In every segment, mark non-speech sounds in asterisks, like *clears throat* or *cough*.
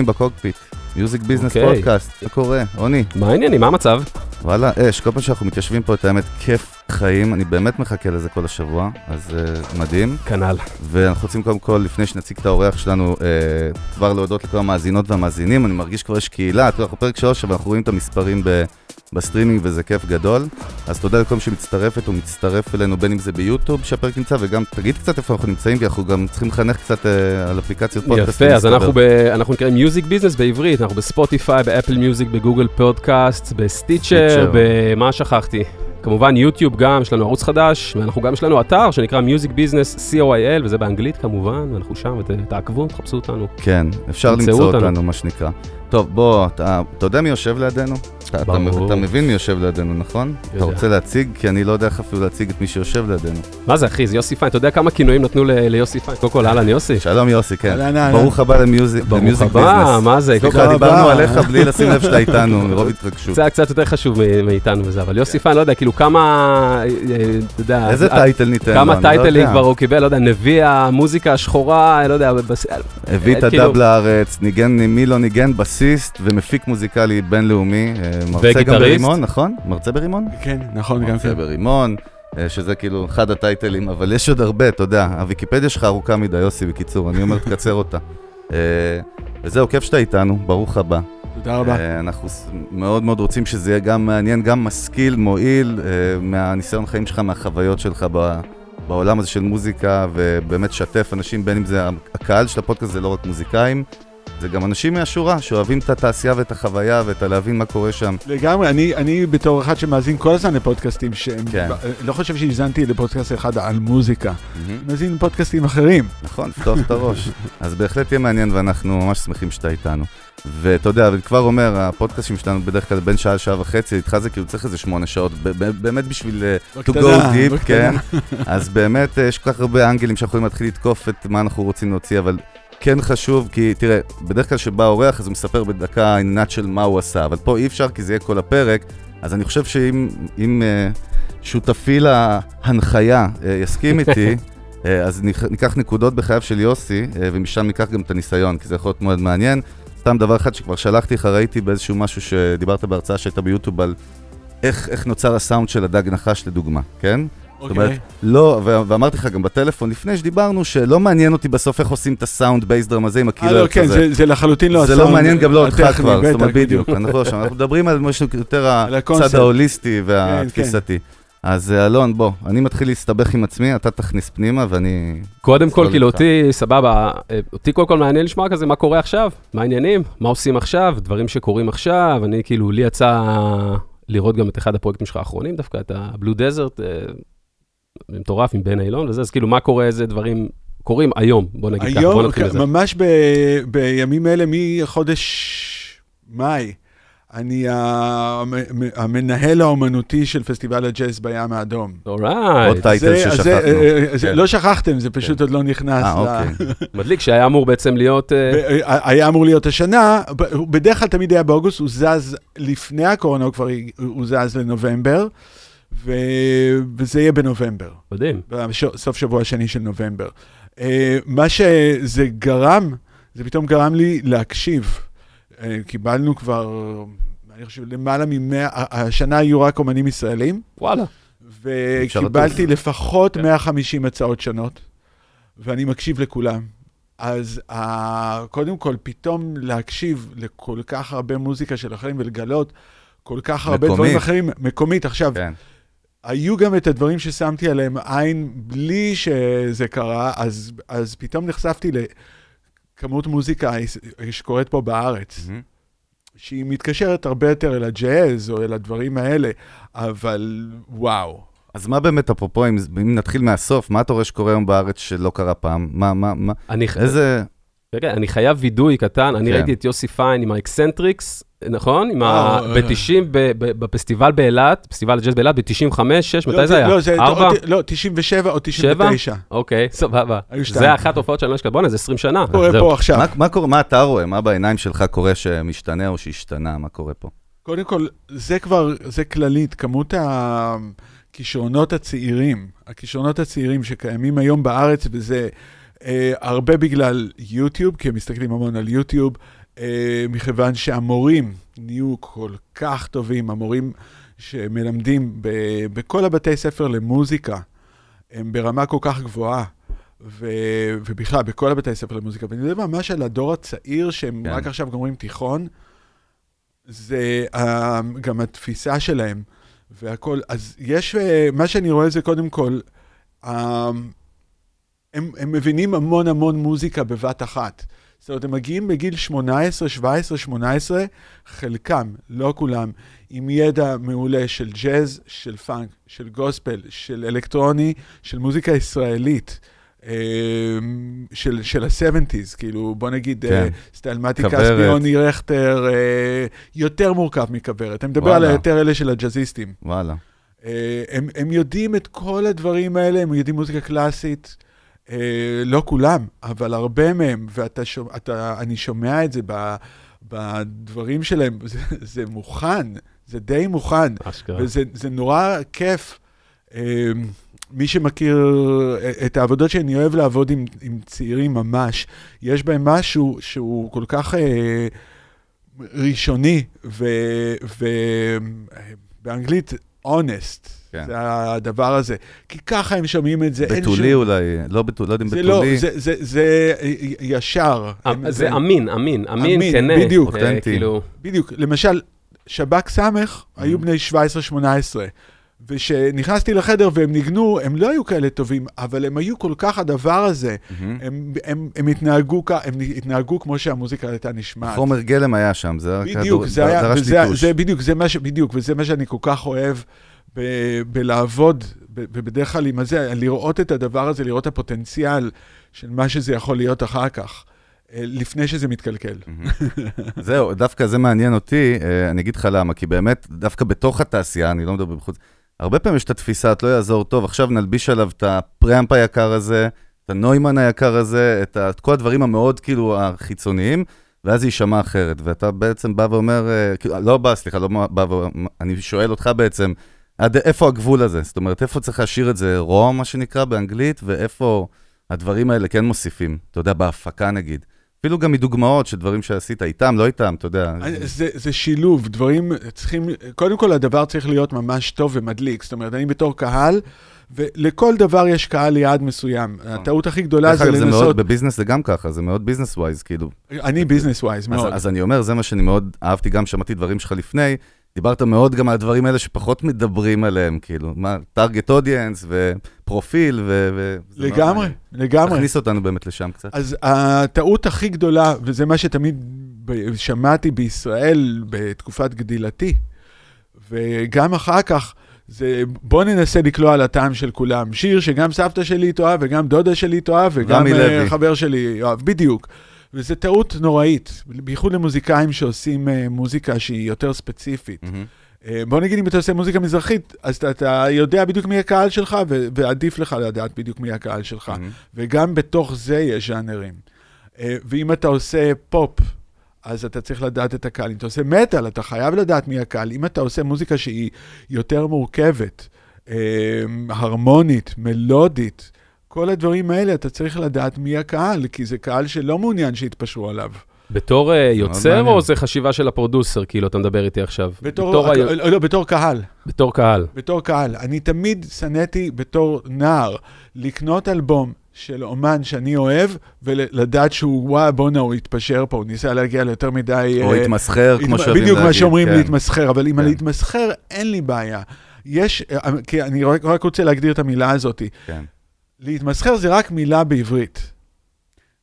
בפנים בקוקפיט. Music Business. פודקאסט, מה קורה? עוני, מה העניינים? מה המצב? וואלה, אש, כל פעם שאנחנו מתיישבים פה, את האמת, כיף חיים, אני באמת מחכה לזה כל השבוע, אז uh, מדהים. כנ"ל. ואנחנו רוצים קודם כל, לפני שנציג את האורח שלנו, uh, כבר להודות לכל המאזינות והמאזינים, אני מרגיש כבר יש קהילה, אנחנו פרק שלוש, אבל אנחנו רואים את המספרים ב... בסטרימינג וזה כיף גדול. אז תודה לכל מי שמצטרפת או מצטרף אלינו, בין אם זה ביוטיוב שהפרק נמצא, וגם תגיד קצת איפה אנחנו נמצאים, כי אנחנו גם צריכים לחנך קצת uh, על אפליקציות פודקאסט. יפה, אז אנחנו, ב, אנחנו נקראים Music Business בעברית, אנחנו בספוטיפיי, ב Apple Music, ב Google Podcast, ב Stitcher, Stitcher. במה שכחתי? כמובן יוטיוב גם, יש לנו ערוץ חדש, ואנחנו גם, יש לנו אתר שנקרא Music Business co.il, וזה באנגלית כמובן, ואנחנו שם, ותעקבו, תחפשו אותנו. כן, אפשר למצוא אותנו. אותנו, מה שנקרא. טוב, בוא, אתה, אתה יודע מי יושב לידינו? אתה, אתה, ברור. אתה מבין מי יושב לידינו, נכון? יודע. אתה רוצה להציג? כי אני לא יודע איך אפילו להציג את מי שיושב לידינו. מה זה אחי, זה יוסי פיין, אתה יודע כמה כינויים נתנו ל- ליוסי פיין? קודם כל, אהלן יוסי. שלום יוסי, כן. אהלן. ברוך הבא ל Music ברוך ל Music הבא, Business. מה זה? קודם סליחה, כל, דיברנו. עליך בלי לשים לב שאתה איתנו, מרוב התרגשות. זה היה קצת יותר חשוב מ- מאיתנו וזה, אבל יוסי פיין, לא יודע, כאילו כמה, אה, אתה יודע, איזה אה, title ניתן לו? כמה לא טייטלים יודע. כבר הוא קיבל, לא יודע, נביא המוזיקה השחורה, לא יודע, הביא את כאילו- ה dub לארץ, ניגן, מי לא ניגן? בסיסט ומפיק מוזיקלי בינלאומי. מרצה גם. ברימון, נכון? מרצה ברימון? כן, נכון, גם מרצה כן. ברימון, אה, שזה כאילו אחד הטייטלים, אבל יש עוד הרבה, אתה יודע, הוויקיפדיה שלך ארוכה מדי, יוסי, בקיצור, אני אומר, תקצר אותה. אה, וזהו, כיף שאתה איתנו, ברוך הבא. תודה רבה. אה, אנחנו מאוד מאוד רוצים שזה יהיה גם מעניין, גם משכיל, מועיל, מהניסיון חיים שלך, מהחוויות שלך ב- בעולם הזה של מוזיקה, ובאמת שתף אנשים, בין אם זה הקהל של הפודקאסט, זה לא רק מוזיקאים, זה גם אנשים מהשורה, שאוהבים את התעשייה ואת החוויה ואת הלהבין מה קורה שם. לגמרי, אני, אני בתור אחד שמאזין כל הזמן לפודקאסטים, שהם, כן. ב- לא חושב שהאזנתי לפודקאסט אחד על מוזיקה, מאזין לפודקאסטים אחרים. נכון, לפתוח את הראש. אז בהחלט יהיה מעניין ואנחנו ממש שמחים שאתה איתנו. ואתה יודע, אני כבר אומר, הפודקאסטים שלנו בדרך כלל בין שעה לשעה וחצי, איתך זה כאילו צריך איזה שמונה שעות, באמת בשביל אה, to go deep. כן. אז באמת אה, יש כל כך הרבה אנגלים שיכולים להתחיל לתקוף את מה אנחנו רוצים להוציא, אבל כן חשוב, כי תראה, בדרך כלל כשבא אורח אז הוא מספר בדקה עינת של מה הוא עשה, אבל פה אי אפשר כי זה יהיה כל הפרק, אז אני חושב שאם אם, אה, שותפי להנחיה אה, יסכים *laughs* איתי, אה, אז ניקח- נקודות בחייו של יוסי, ומשם ניקח גם את הניסיון, כי זה יכול להיות מאוד מעניין. סתם דבר אחד שכבר שלחתי לך, ראיתי באיזשהו משהו שדיברת בהרצאה שהייתה ביוטיוב על איך, איך נוצר הסאונד של הדג נחש לדוגמה, כן? זאת אומרת, אוקיי. לא, ו- ואמרתי לך גם בטלפון לפני שדיברנו, שלא מעניין אותי בסוף איך עושים את הסאונד bass drum הזה עם אה, ה killer לא, כן, כזה. זה, זה לחלוטין לא זה הסאונד לא מעניין גם לא אותך כבר, זאת אומרת, בדיוק, אנחנו לא שם, אנחנו מדברים על משהו יותר על הצד. ההוליסטי כן, והתפיסתי. אז אה, אלון, בוא, אני מתחיל להסתבך עם עצמי, אתה תכניס פנימה ואני... קודם כל, כאילו. אותי, סבבה, אה, אותי קודם כל מעניין לשמוע כזה מה קורה עכשיו, מה העניינים, מה עושים עכשיו, דברים שקורים עכשיו, אני כאילו, לי יצא לראות גם את אחד הפרויקטים שלך האחרונים דווקא, את הבלו דזרט, מטורף עם בן אילון וזה, אז כאילו, מה קורה, איזה דברים קורים היום, בוא נגיד ככה, בוא היום, נתחיל בזה. ממש ב, בימים אלה, מחודש מאי, אני המ- המנהל האומנותי של פסטיבל הג'אז בים האדום. עוד אורייט, טייטל זה- ששכחנו. זה, אה, זה- כן. לא שכחתם, זה פשוט עוד לא נכנס. אה, אוקיי. *laughs* מדליק שהיה אמור בעצם להיות, אה, היה אמור להיות השנה, בדרך כלל תמיד היה באוגוסט, הוא זז לפני הקורונה, הוא כבר הוא זז לנובמבר, ו... וזה יהיה בנובמבר, מדהים, בסוף שבוע השני של נובמבר. אה, מה שזה גרם, זה פתאום גרם לי להקשיב. אה, קיבלנו כבר, אני חושב, למעלה ממאה, השנה היו רק אומנים ישראלים. וואלה, וקיבלתי. לפחות כן. 150 הצעות שונות, ואני מקשיב לכולם. אז uh, קודם כל, פתאום להקשיב לכל כך הרבה מוזיקה של אחרים ולגלות כל כך הרבה מקומית. דברים אחרים, מקומית. עכשיו, כן. היו גם את הדברים ששמתי עליהם עין בלי שזה קרה, אז, אז פתאום נחשפתי לכמות מוזיקה שקורית פה בארץ. מהמם. שהיא מתקשרת הרבה יותר אל הג'אז או אל הדברים האלה, אבל וואו. אז מה באמת, אפרופו, אם אם נתחיל מהסוף, מה אתה רואה שקורה היום בארץ שלא קרה פעם? מה, מה, מה, אני, איזה... רגע, אני חייב וידוי קטן, אני כן. ראיתי את יוסי פיין עם האקסנטריקס, נכון? עם ה... אה, אה. ב-90, בפסטיבל באילת, פסטיבל הג'אז באילת, ב-95, 6, מתי לא, זה היה? לא, זה, ארבע? או, לא, 97 או 99. אוקיי, סבבה. זה אחת ההופעות שאני לא אשכח, בואנה, זה 20 שנה. קורה. פה עכשיו. מה, מה קורה, מה אתה רואה? מה בעיניים שלך קורה שמשתנה או שהשתנה? מה קורה פה? קודם כל, זה כבר, זה כללית, כמות הכישרונות הצעירים, הכישרונות הצעירים שקיימים היום בארץ, וזה אה, הרבה בגלל יוטיוב, כי הם מסתכלים המון על יוטיוב, אה, מכיוון שהמורים נהיו כל כך טובים, המורים שמלמדים ב, בכל הבתי ספר למוזיקה, הם ברמה כל כך גבוהה. ו, ובכלל, בכל הבתי ספר למוזיקה, ואני מדבר ממש על הדור הצעיר, שהם כן. רק עכשיו גומרים תיכון, זה uh, גם התפיסה שלהם והכל. אז יש, uh, מה שאני רואה זה קודם כל, uh, הם, הם מבינים המון המון מוזיקה בבת אחת. זאת אומרת, הם מגיעים בגיל 18, 17, 18, חלקם, לא כולם, עם ידע מעולה של ג'אז, של פאנק, של גוספל, של אלקטרוני, של מוזיקה ישראלית. אה, של, של ה-70's, כאילו, בוא נגיד, כן. כן. סטלמטי. כספי, יוני רכטר, אה, יותר מורכב מכוורת. אני מדבר על. היותר אלה של הג'אזיסטים. וואלה. אה, הם, הם יודעים את כל הדברים האלה, הם יודעים מוזיקה קלאסית, אה, לא כולם, אבל הרבה מהם, ואתה שומע, את זה ב, בדברים שלהם, *laughs* זה, זה מוכן, זה די מוכן, אשכרה. וזה זה נורא כיף. אה, מי שמכיר אה, את העבודות שאני אוהב לעבוד עם, עם צעירים ממש, יש בהם משהו שהוא כל כך אה, ראשוני, ובאנגלית, honest, כן. זה הדבר הזה. כי ככה הם שומעים את זה. בתולי שום- אולי, לא בתולי, לא יודע אם זה לא, בתולי. זה, זה, זה ישר. הם- אה, זה אמין, אמין, אמין, אמין, כנה. בדיוק. אה. כאילו, בדיוק, למשל, שב"כ סמך היו Mm. בני 17-18, וכשנכנסתי לחדר והם ניגנו, הם לא היו כאלה טובים, אבל הם היו כל כך הדבר הזה, מהמם. הם, הם, הם, התנהגו, הם התנהגו כמו שהמוזיקה הייתה נשמעת. חומר גלם היה שם, זה היה בדיוק, כדור- זה היה, וזה, ליטוש. זה בדיוק, זה מה ש... בדיוק, וזה מה שאני כל כך אוהב ב, בלעבוד, ובדרך כלל עם הזה, לראות את הדבר הזה, לראות את הפוטנציאל של מה שזה יכול להיות אחר כך, אה, לפני שזה מתקלקל. זהו, דווקא זה מעניין אותי, אה, אני אגיד לך למה, כי באמת, דווקא בתוך התעשייה, אני לא מדבר בחוץ, הרבה פעמים יש את התפיסה, את לא יעזור טוב, עכשיו נלביש עליו את הפרמפ היקר הזה, את הנוימן היקר הזה, את, ה, את כל הדברים המאוד כאילו החיצוניים, ואז זה יישמע אחרת. ואתה בעצם בא ואומר, אה, כאילו, לא בא, סליחה, לא בא ואומר, אני שואל אותך בעצם, עד איפה הגבול הזה? זאת אומרת, איפה צריך להשאיר את זה raw, מה שנקרא, באנגלית, ואיפה הדברים האלה כן מוסיפים, אתה יודע, בהפקה נגיד. אפילו גם מדוגמאות של דברים שעשית איתם, לא איתם, אתה יודע. זה, זה שילוב, דברים צריכים, קודם כל הדבר צריך להיות ממש טוב ומדליק. זאת אומרת, אני בתור קהל, ולכל דבר יש קהל יעד מסוים. הטעות הכי גדולה זה אגב, זה מאוד, לנסות, בביזנס זה גם ככה, זה מאוד business wise, כאילו. אני business wise אז, מאוד. אז אני אומר, זה מה שאני מאוד אהבתי, גם שמעתי דברים שלך לפני, דיברת מאוד גם על הדברים האלה שפחות מדברים עליהם, כאילו, מה, טארגט אודיאנס ופרופיל ו... ו לגמרי, מעניין. לגמרי. תכניס אותנו באמת לשם קצת. אז הטעות הכי גדולה, וזה מה שתמיד שמעתי בישראל בתקופת גדילתי, וגם אחר כך, זה בוא ננסה לקלוע על הטעם של כולם. שיר שגם סבתא שלי תאהב, וגם דודה שלי תאהב, וגם אה. חבר שלי יאהב, בדיוק. וזו טעות נוראית, בייחוד למוזיקאים שעושים אה, מוזיקה שהיא יותר ספציפית. אה, בוא נגיד אם אתה עושה מוזיקה מזרחית, אז אתה, אתה יודע בדיוק מי הקהל שלך, ו- ועדיף לך לדעת בדיוק מי הקהל שלך. מהמם. וגם בתוך זה יש ז'אנרים. אה, ואם אתה עושה פופ, אז אתה צריך לדעת את הקהל. אם אתה עושה מטאל, אתה חייב לדעת מי הקהל. אם אתה עושה מוזיקה שהיא יותר מורכבת, הרמונית, מלודית, כל הדברים האלה, אתה צריך לדעת מי הקהל, כי זה קהל שלא מעוניין שיתפשרו עליו. בתור אה, יוצר. או זה חשיבה של הפרודוסר, כאילו, אתה מדבר איתי עכשיו? בתור, ה- לא, לא, בתור קהל. בתור קהל. בתור קהל. אני תמיד שנאתי בתור נער לקנות אלבום של אומן שאני אוהב, ולדעת שהוא, וואי, בואנה, הוא התפשר פה, הוא ניסה להגיע ליותר מדי... או אה, התמסחר, כמו שאוהבים בדיוק מה להגיד, שאומרים כן. להתמסחר, אבל עם כן. הלהתמסחר אין לי בעיה. יש, אה, כי אני רק, רק רוצה להגדיר את המילה הזאת. כן. להתמסחר זה רק מילה בעברית.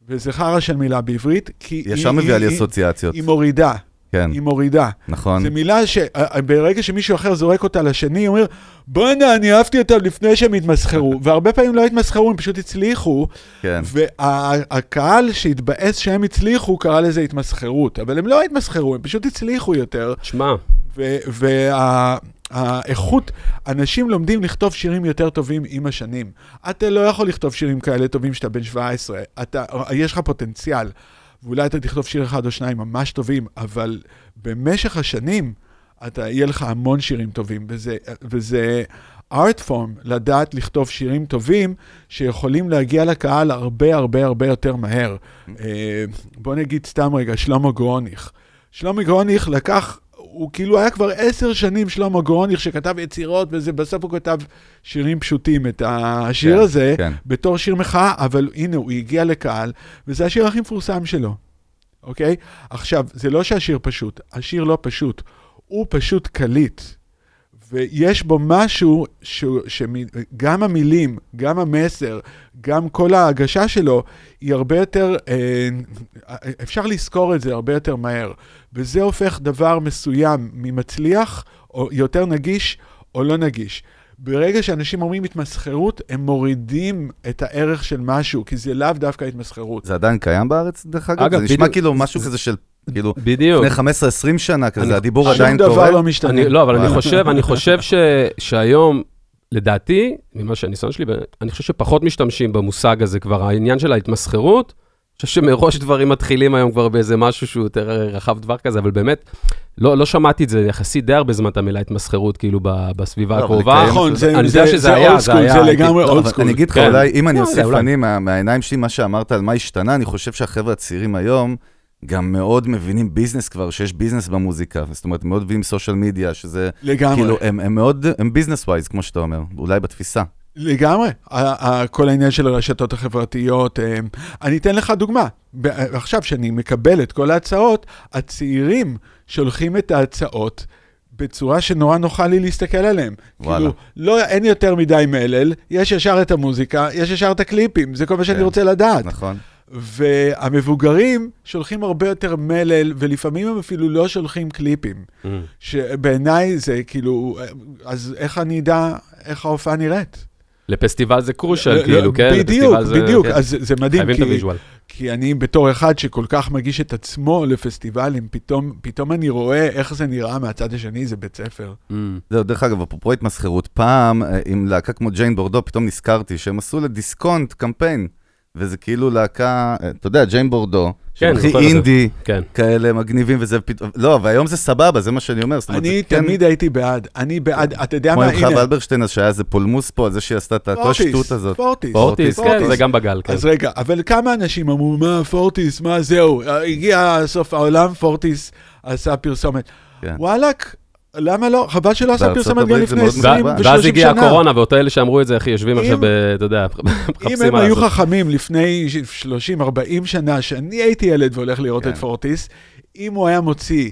וזה חרא של מילה בעברית, כי ישר היא, מביאה לי היא, אסוציאציות. היא מורידה, כן, היא מורידה. נכון. זו מילה שברגע שמישהו אחר זורק אותה לשני, הוא אומר, בואנה, אני אהבתי אותם לפני שהם התמסחרו. *laughs* והרבה פעמים לא התמסחרו, הם פשוט הצליחו, כן. והקהל שהתבאס שהם הצליחו, קרא לזה התמסחרות. אבל הם לא התמסחרו, הם פשוט הצליחו יותר. שמע, והאיכות, אנשים לומדים לכתוב שירים יותר טובים עם השנים. אתה לא יכול לכתוב שירים כאלה טובים כשאתה בן 17. אתה, יש לך פוטנציאל. ואולי אתה תכתוב שיר אחד או שניים ממש טובים, אבל במשך השנים, אתה, יהיה לך המון שירים טובים, וזה, וזה ארט פורם, לדעת לכתוב שירים טובים שיכולים להגיע לקהל הרבה הרבה הרבה יותר מהר. אה, בוא נגיד סתם רגע, שלמה גרוניך. שלמה גרוניך לקח, הוא כאילו היה כבר עשר שנים שלמה גרוניך שכתב יצירות וזה, בסוף הוא כתב שירים פשוטים. את השיר כן, הזה, כן. בתור שיר מחאה, אבל הנה, הוא הגיע לקהל, וזה השיר הכי מפורסם שלו, אוקיי? עכשיו, זה לא שהשיר פשוט, השיר לא פשוט, הוא פשוט קליט. ויש בו משהו שגם המילים, גם המסר, גם כל ההגשה שלו, היא הרבה יותר, אה, אפשר לזכור את זה הרבה יותר מהר. וזה הופך דבר מסוים ממצליח, או יותר נגיש, או לא נגיש. ברגע שאנשים אומרים התמסחרות, הם מורידים את הערך של משהו, כי זה לאו דווקא התמסחרות. זה עדיין קיים בארץ, דרך אגב? אגב, זה נשמע בדיוק- כאילו משהו כזה של, כאילו, בדיוק. לפני 15-20 שנה כזה, אני- הדיבור שום עדיין דבר קורה. לא משתנה. אני, לא, אבל אני. חושב, אני חושב ש, שהיום, לדעתי, ממה שהניסיון שלי, אני חושב שפחות משתמשים במושג הזה כבר, העניין של ההתמסחרות, חושב שמראש דברים מתחילים היום כבר באיזה משהו שהוא יותר רחב טווח כזה, אבל באמת, לא, לא שמעתי את זה יחסית די הרבה זמן, את המילה התמסחרות, כאילו, בסביבה לא, הקרובה. נכון, זה אני יודע זה- שזה זה היה, זה היה, זה לגמרי לא, old school. אני אגיד לך, כן. אולי, אם אני לא, אוסיף. אני מה- מהעיניים שלי, מה שאמרת על מה השתנה, אני חושב שהחבר'ה הצעירים היום גם מאוד מבינים ביזנס כבר, שיש ביזנס במוזיקה. זאת אומרת, מאוד מבינים social media, שזה... לגמרי. כאילו, הם הם מאוד, הם business wise, כמו שאתה אומר, אולי בתפיסה. לגמרי, כל העניין של הרשתות החברתיות. אה, אני אתן לך דוגמה. ב- עכשיו, שאני מקבל את כל ההצעות, הצעירים שולחים את ההצעות בצורה שנורא נוחה לי להסתכל עליהם. וואלה. כאילו, לא, אין יותר מדי מלל, יש ישר את המוזיקה, יש ישר את הקליפים, זה כל מה שאני כן. רוצה לדעת. נכון. והמבוגרים שולחים הרבה יותר מלל, ולפעמים הם אפילו לא שולחים קליפים. Mm. שבעיניי זה כאילו, אז איך אני אדע איך ההופעה נראית? לפסטיבל זה קרושל, לא, כאילו, לא, כן? בדיוק, בדיוק, כן. אז זה- מדהים, כי, אני בתור אחד שכל כך מגיש את עצמו לפסטיבלים, פתאום, פתאום אני רואה איך זה נראה מהצד השני, זה בית ספר. Mm. זהו, דרך אגב, אפרופו התמסחרות, פעם אה, עם להקה כמו ג'יין בורדו, פתאום נזכרתי שהם עשו לדיסקונט קמפיין, וזה כאילו להקה, אה, אתה יודע, ג'יין בורדו, כן, שהם הכי. אינדי, כן. כאלה מגניבים, וזה פתאום, לא, והיום זה סבבה, זה מה שאני אומר. זאת אומרת, אני כן- תמיד הייתי בעד, אני בעד, אתה יודע כמו מה, עם חווה אלברשטיין, אז שהיה איזה פולמוס פה, על זה שהיא עשתה את כל השטות הזאת. פורטיס, פורטיס, כן. זה גם בגל, כן. אז רגע, אבל כמה אנשים אמרו, מה, פורטיס, מה, זהו, הגיע סוף העולם, פורטיס עשה פרסומת. כן. וואלאק, למה לא? חבל שלא עשה פרסומת גם לפני מאוד 20 מקובל. ו-30 ואז שנה. הגיעה הקורונה, ואותו אלה שאמרו את זה, אחי, יושבים אם- עכשיו, אתה יודע, *laughs* אם מחפשים הם מה היו לעשות. חכמים לפני 30-40 שנה, שאני הייתי ילד והולך לראות כן. את פורטיס, אם הוא היה מוציא,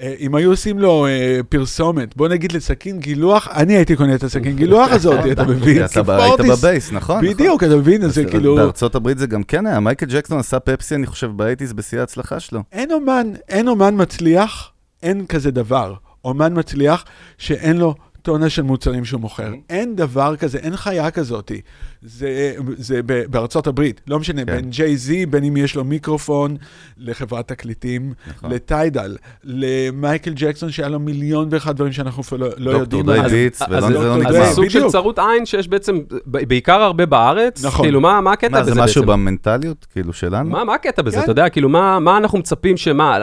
אה, אם היו עושים לו אה, פרסומת, בוא נגיד לסכין גילוח, אני הייתי קונה את הסכין גילוח *laughs* הזאת, אתה מבין? אתה היית בבייס, נכון? בדיוק, אתה מבין? זה כאילו... בארצות הברית זה גם כן היה, מייקל ג'קסון עשה פפסי, אני חושב, באייטיז בשיא ההצלחה שלו. אין אומן, אין אומן מצליח, אין כזה דבר. אומן מצליח שאין לו טונה של מוצרים שהוא מוכר. אין דבר כזה, אין חיה כזאתי. זה, זה בארצות הברית, לא משנה, כן. בין ג'יי זי, בין אם יש לו מיקרופון לחברת תקליטים, נכון. לטיידל, למייקל ג'קסון שהיה לו מיליון ואחד דברים שאנחנו אפילו לא, לא דוקטור יודעים. די אז- ביטס אז- ולא לא אז נגמר. זה סוג של. צרות עין שיש בעצם, בעיקר הרבה בארץ, נכון. כאילו, מה מה הקטע מה, בזה זה משהו בעצם? במנטליות, כאילו, שלנו? מה, מה הקטע בזה? כן. אתה יודע, כאילו, מה, מה אנחנו מצפים שמה...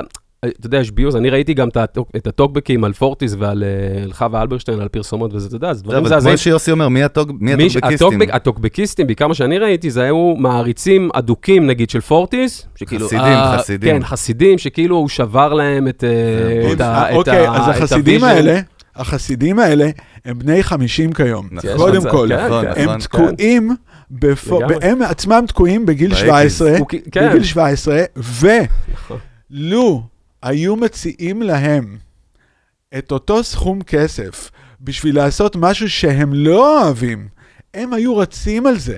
אתה יודע, יש ביוז, אני ראיתי גם את הטוק- את הטוקבקים על פורטיס ועל אה, חווה אלברשטיין, על פרסומות וזה, אתה יודע, זה דברים מזעזעים. כמו שיוסי אומר, מי הטוקבקיסטים? הטוקבק- הטוקבקיסטים, בעיקר מה שאני ראיתי, זה היו מעריצים אדוקים, נגיד, של פורטיס. חסידים, אה, חסידים. כן, חסידים, שכאילו הוא שבר להם את אה, ה- אוקיי, אז החסידים ה vision. האלה, החסידים האלה, הם בני 50 כיום. נכון. קודם כל, כן, נכון, כן. נכון. הם תקועים, בפו- לגמרי. הם עצמם תקועים בגיל ב eighties. 17, הוא- כן. בגיל 17, נכון. ולו היו מציעים להם את אותו סכום כסף בשביל לעשות משהו שהם לא אוהבים, הם היו רצים על זה.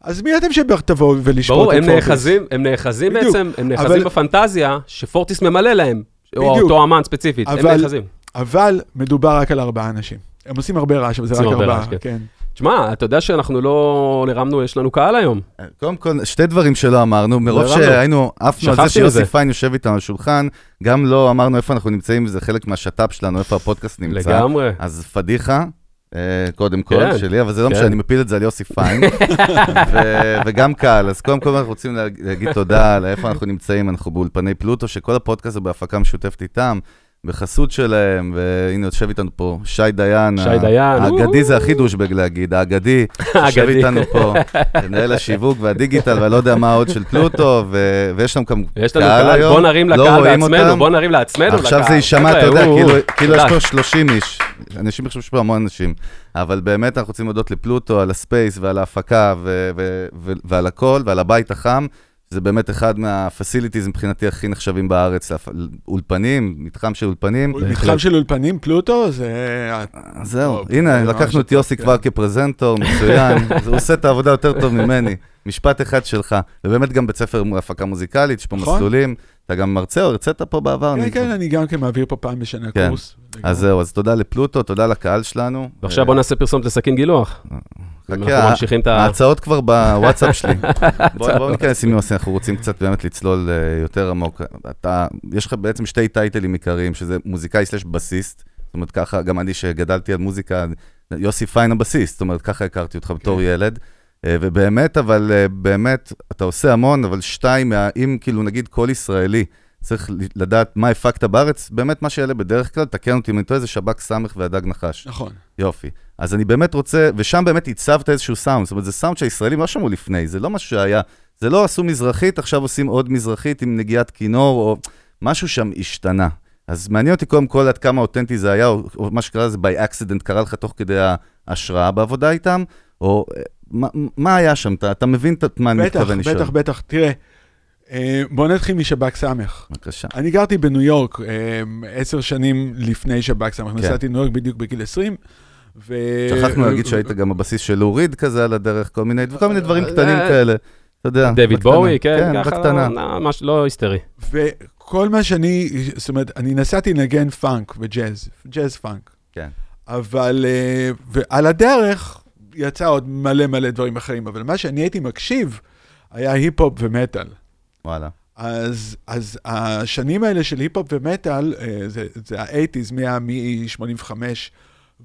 אז מי אתם שתבואו ולשפוט ברור, את הם פורטיס? נאחזים, הם נאחזים בדיוק. בעצם, הם נאחזים אבל- בפנטזיה שפורטיס ממלא להם, או בדיוק. אותו אמן ספציפית, הם אבל- נאחזים. אבל מדובר רק על ארבעה אנשים. הם עושים הרבה רעש, אבל זה רק ארבעה, כן. כן. תשמע, אתה יודע שאנחנו לא הרמנו, יש לנו קהל היום. קודם כל, שתי דברים שלא אמרנו, מרוב לא. שהיינו, עפנו על זה שיוסי. פיין יושב איתנו על השולחן, גם לא אמרנו איפה אנחנו נמצאים, זה חלק מהשת"פ שלנו, איפה הפודקאסט נמצא. לגמרי. אז פדיחה, אה, קודם כל, כן, שלי, אבל זה לא כן. משנה, אני מפיל את זה על יוסי פיין, ו- *laughs* וגם קהל. אז קודם כל אנחנו רוצים להג- להגיד תודה על איפה אנחנו נמצאים, אנחנו באולפני פלוטו, שכל הפודקאסט הוא בהפקה משותפת איתם, בחסות שלהם, והנה יושב איתנו פה שי דיין. שי דיין, האגדי. זה הכי דושבג להגיד, האגדי, *laughs* יושב. איתנו פה, *laughs* מנהל השיווק והדיגיטל, ואני לא יודע מה עוד של פלוטו, ו- ויש לנו גם קהל היום, בוא נרים לא לקהל אותם. בוא נרים לעצמנו עכשיו. זה יישמע, אתה יודע, כאילו, כאילו יש. פה 30 איש. אנשים חושבים שיש פה המון אנשים. אבל באמת אנחנו רוצים להודות לפלוטו על הספייס ועל ההפקה ועל הכל ועל הבית החם. זה באמת אחד מהפסיליטיז מבחינתי הכי נחשבים בארץ, אולפנים, מתחם של אולפנים. מתחם של אולפנים, פלוטו, זה... אז זהו, הנה, לקחנו את יוסי כן. כבר כפרזנטור, מצוין, הוא עושה את העבודה יותר טוב ממני. משפט אחד שלך, ובאמת גם בית ספר הפקה מוזיקלית, יש פה נכון. מסלולים, אתה גם מרצה או הרצית פה בעבר? כן, אני- כן, אני גם כן מעביר פה פעם בשנה כן. קורס. אז זהו, אז תודה לפלוטו, תודה לקהל שלנו. ועכשיו בוא נעשה פרסומת לסכין גילוח. אנחנו חכה, ממשיכים את ה... ההצעות כבר בוואטסאפ שלי. *laughs* בואו בוא ניכנס עם יוסי, אנחנו רוצים קצת באמת לצלול אה, יותר עמוק. אתה, יש לך בעצם שתי טייטלים עיקריים, שזה מוזיקאי סלש בסיסט. זאת אומרת, ככה, גם אני שגדלתי על מוזיקה, יוסי פיין הבסיסט, זאת אומרת, ככה הכרתי אותך בתור כן. ילד. אה, ובאמת, אבל אה, באמת, אתה עושה המון, אבל שתיים, אם כאילו נגיד כל ישראלי צריך לדעת מה הפקת בארץ, באמת מה שיעלה בדרך כלל, תקן אותי אם אני טועה, זה שב"כ סמך והדג נחש. נכון. יופי. אז אני באמת רוצה, ושם באמת הצבת איזשהו סאונד, זאת אומרת, זה סאונד שהישראלים לא שמעו לפני, זה לא משהו שהיה, זה לא עשו מזרחית, עכשיו עושים עוד מזרחית עם נגיעת כינור, או משהו שם השתנה. אז מעניין אותי קודם כל עד כמה אותנטי זה היה, או, או מה שקרה זה by accident, קרה לך תוך כדי ההשראה בעבודה איתם, או אה, מה, מה היה שם? אתה, אתה מבין את מה אני בטח, מתכוון לשאול? בטח, בטח. תראה, אה, בוא נתחיל משב"ק סמך. בבקשה. אני גרתי בניו יורק אה, עשר שנים לפני שב"ק סמך. כן. נסעתי לניו יורק בדיוק בגיל 20. ו... שכחנו להגיד שהיית גם הבסיס של להוריד כזה על הדרך, כל מיני, כל מיני דברים אה, קטנים אה, כאלה. אתה יודע, דיוויד בואי, כן, כן, ככה, בקטנה. לא, ממש לא היסטרי. וכל מה שאני, זאת אומרת, אני נסעתי לנגן פאנק וג'אז, ג'אז פאנק. כן. אבל, אה, ועל הדרך יצא עוד מלא מלא דברים אחרים, אבל מה שאני הייתי מקשיב היה היפ-הופ ומטאל. וואלה. אז, אז השנים האלה של היפ-הופ ומטאל, אה, זה, זה ה-80's, מ-85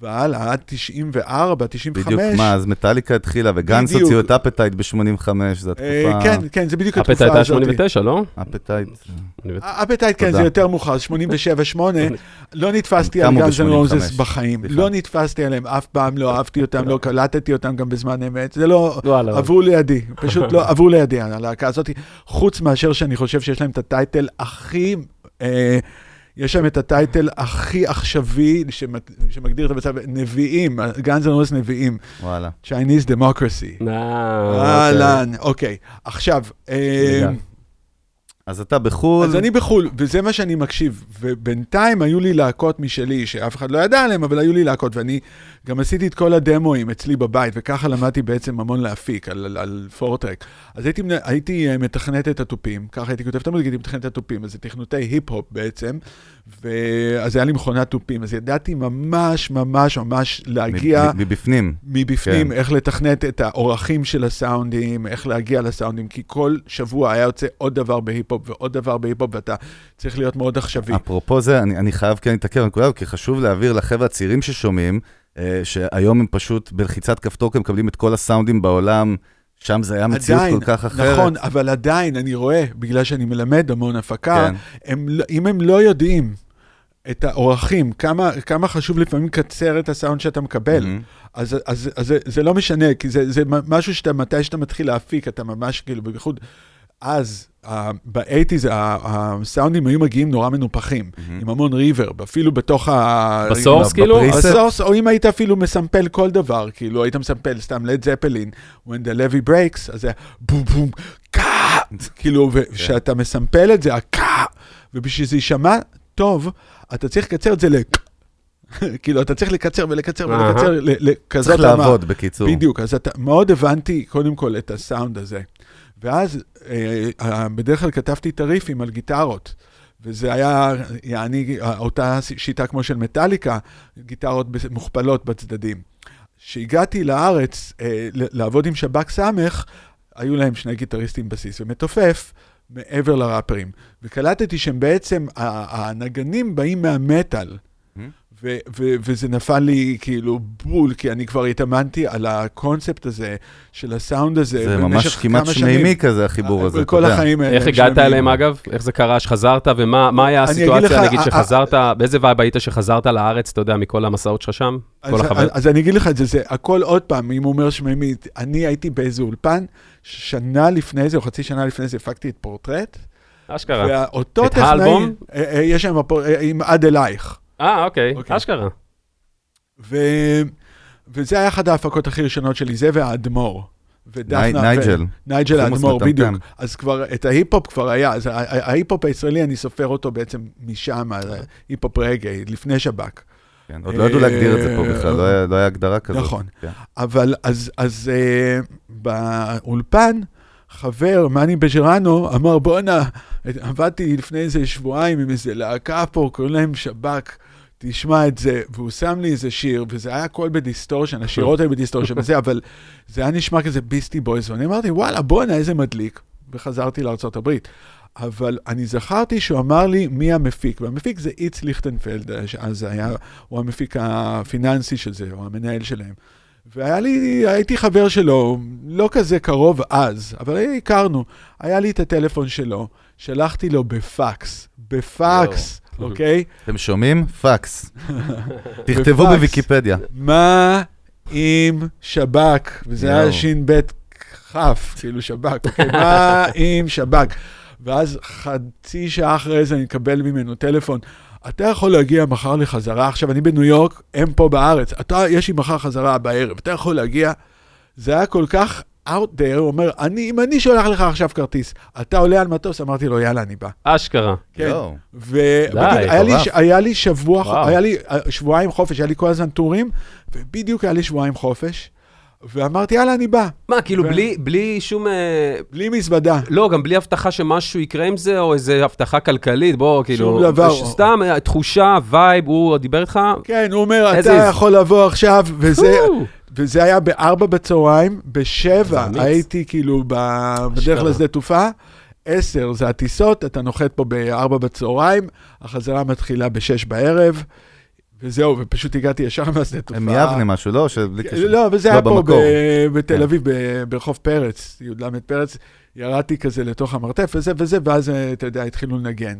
והלאה, עד 94, 95. בדיוק, מה, אז מטאליקה התחילה, ו Guns. הוציאו את Appetite ב-85, זו אה, התקופה... כן, כן, זה בדיוק התקופה הזאת. 89, לא? Appetite. בת- Appetite, כן. זה יותר מאוחר, 87-8. לא נתפסתי על Guns N' Roses 85, בחיים. לא נתפסתי עליהם אף פעם, לא אהבתי אותם, לא קלטתי אותם גם בזמן אמת. זה לא... וואלה. עברו לידי, פשוט לא, *laughs* עברו לידי, הלהקה הזאת, חוץ מאשר שאני חושב שיש להם את ה title הכי, אה, יש להם את ה title הכי עכשווי שמג- שמגדיר את המצב, נביאים, Guns N' Roses נביאים, וואלה. Chinese Democracy. אה, אהלן, אוקיי. עכשיו, אה, רגע. אז אתה בחו"ל, אז אני בחו"ל, וזה מה שאני מקשיב. ובינתיים היו לי להקות משלי, שאף אחד לא ידע עליהם, אבל היו לי להקות, ואני גם עשיתי את כל הדמואים אצלי בבית, וככה למדתי בעצם המון להפיק על, על, על four-track. אז הייתי, הייתי אה, מתכנת את התופים, ככה הייתי כותב את המוזיקה, הייתי מתכנת את התופים, אז זה תכנתתי היפ-הופ בעצם, ואז היה לי מכונת תופים, אז ידעתי ממש ממש ממש להגיע... מב- מבפנים. מבפנים, כן. איך לתכנת את האורכים של הסאונדים, איך להגיע לסאונדים, כי כל שבוע היה יוצא עוד דבר בהיפ-הופ ועוד דבר בהיפ-הופ, ואתה צריך להיות מאוד עכשווי. אפרופו זה, אני, אני חייב כן להתעכב על הנקודה, הזאת, כי חשוב להעביר לחבר'ה הצעירים ששומעים, שהיום הם פשוט בלחיצת כפתור, הם מקבלים את כל הסאונדים בעולם, שם זה היה מציאות עדיין, כל כך אחרת. נכון, אבל עדיין, אני רואה, בגלל שאני מלמד המון הפקה, כן. הם, לא- אם הם לא יודעים את האורכים, כמה, כמה חשוב לפעמים לקצר את הסאונד שאתה מקבל, מהמם. אז, אז, אז זה, זה לא משנה, כי זה, זה משהו שאתה, מתי שאתה מתחיל להפיק, אתה ממש כאילו, בייחוד, אז, ב eighties, הסאונדים היו מגיעים נורא מנופחים. עם המון reverb, אפילו בתוך ה... ב source, כאילו? ב source, או אם היית אפילו מסמפל כל דבר, כאילו, היית מסמפל סתם לד זפלין, when the levee breaks, אז זה בום בום, קאה, כאילו, וכשאתה מסמפל את זה, הקאה, ובשביל שזה יישמע טוב, אתה צריך לקצר את זה ל... *laughs* כאילו, אתה צריך לקצר ולקצר. ולקצר ל- לכזאת צריך. לעבוד, בקיצור. בדיוק, אז אתה, מאוד הבנתי קודם כל את הסאונד הזה. ואז אה, אה, בדרך כלל כתבתי את הריפים על גיטרות. וזה היה, יעני, אותה שיטה כמו של מטאליקה, גיטרות מוכפלות בצדדים. כשהגעתי לארץ אה, לעבוד עם שב"כ סמך, היו להם שני גיטריסטים בסיס ומתופף מעבר לראפרים. וקלטתי שהם בעצם, הנגנים באים מהמטאל. ו- ו- וזה נפל לי כאילו בול, כי אני כבר התאמנתי על הקונספט הזה של הסאונד הזה זה ממש כמעט שמימי. כזה, החיבור הזה, אתה כל יודע. החיים האלה. איך הגעת. אליהם אגב? איך זה קרה שחזרת, ומה מה היה הסיטואציה, לך, נגיד, ה- שחזרת, באיזה וייב היית שחזרת לארץ, אתה יודע, מכל המסעות שלך שם? כל אז, החבר? אז, אז אני אגיד לך את זה, זה הכל עוד פעם, אם הוא אומר שמימית, אני הייתי באיזה אולפן, שנה לפני זה, או חצי שנה לפני זה, הפקתי את פורטרט, אשכרה. ואותו את טכנאי, האלבום? אה, אה, יש שם, אה, עם עד אלייך. אה, אוקיי, אוקיי. אשכרה. ו... וזה היה אחת ההפקות הכי ראשונות שלי, זה והאדמו"ר. ודפנה, נייג'ל. נייג'ל האדמו"ר. בדיוק. אז כבר את ההיפ-הופ כבר היה, אז ההיפ-הופ הישראלי, אני סופר אותו בעצם משם, היפ-הופ רגע לפני שב"כ. כן, עוד לא ידעו להגדיר את זה פה בכלל, לא היה- לא היה הגדרה כזאת. נכון. כן. אבל אז, אז אה, באולפן, חבר, מאני בג'רנו, אמר, בואנה, עבדתי לפני איזה שבועיים עם איזה להקה פה, קוראים להם שב"כ, תשמע את זה, והוא שם לי איזה שיר, וזה היה הכל ב distortion, השירות היו ב distortion *laughs* וזה, אבל זה היה נשמע כזה ביסטי בויז, ואני אמרתי, וואלה, בואנה, איזה מדליק, וחזרתי לארה"ב. אבל אני זכרתי שהוא אמר לי מי המפיק, והמפיק זה איץ ליכטנפלד, אז היה, הוא המפיק הפיננסי של זה, הוא המנהל שלהם. והיה לי, הייתי חבר שלו, לא כזה קרוב אז, אבל הכרנו. היה לי את הטלפון שלו, שלחתי לו בפקס, בפקס, יואו. אוקיי? אתם שומעים? פקס. *laughs* תכתבו. בוויקיפדיה. מה עם שב"כ? וזה היה. ש"ב כ', כאילו שב"כ, אוקיי? מה עם שב"כ? ואז חצי שעה אחרי זה אני אקבל ממנו טלפון, אתה יכול להגיע מחר לחזרה, עכשיו אני בניו יורק, הם פה בארץ, אתה, יש לי מחר חזרה בערב, אתה יכול להגיע? זה היה כל כך out there, הוא אומר, אני, אם אני שולח לך עכשיו כרטיס, אתה עולה על מטוס? אמרתי לו, יאללה, אני בא. אשכרה. כן. ובדיוק, די, לי, מטורף. היה לי שבוע, וואו. היה לי אה, שבועיים חופש, היה לי כל הזמן טורים, ובדיוק היה לי שבועיים חופש, ואמרתי, יאללה, אני בא, מה, כאילו, ו- בלי- בלי שום... אה, בלי מזוודה. לא, גם בלי הבטחה שמשהו יקרה עם זה, או איזה הבטחה כלכלית, בוא, כאילו... דבר. ש- סתם, אה, תחושה, וייב, הוא דיבר איתך? כן, הוא אומר, אתה is. יכול לבוא עכשיו, וזה. וזה היה בארבע בצהריים, בשבע. הייתי כאילו בדרך. לשדה תעופה, עשר זה הטיסות, אתה נוחת פה בארבע בצהריים, החזרה מתחילה בשש בערב, וזהו, ופשוט הגעתי ישר מהשדה תעופה. מיבנה משהו, לא? שבלי קשר. לא, אבל זה לא, היה פה. ב- בתל כן. אביב, ברחוב פרץ, י"ל פרץ, ירדתי כזה לתוך המרתף וזה וזה, ואז, אתה יודע, התחילו לנגן.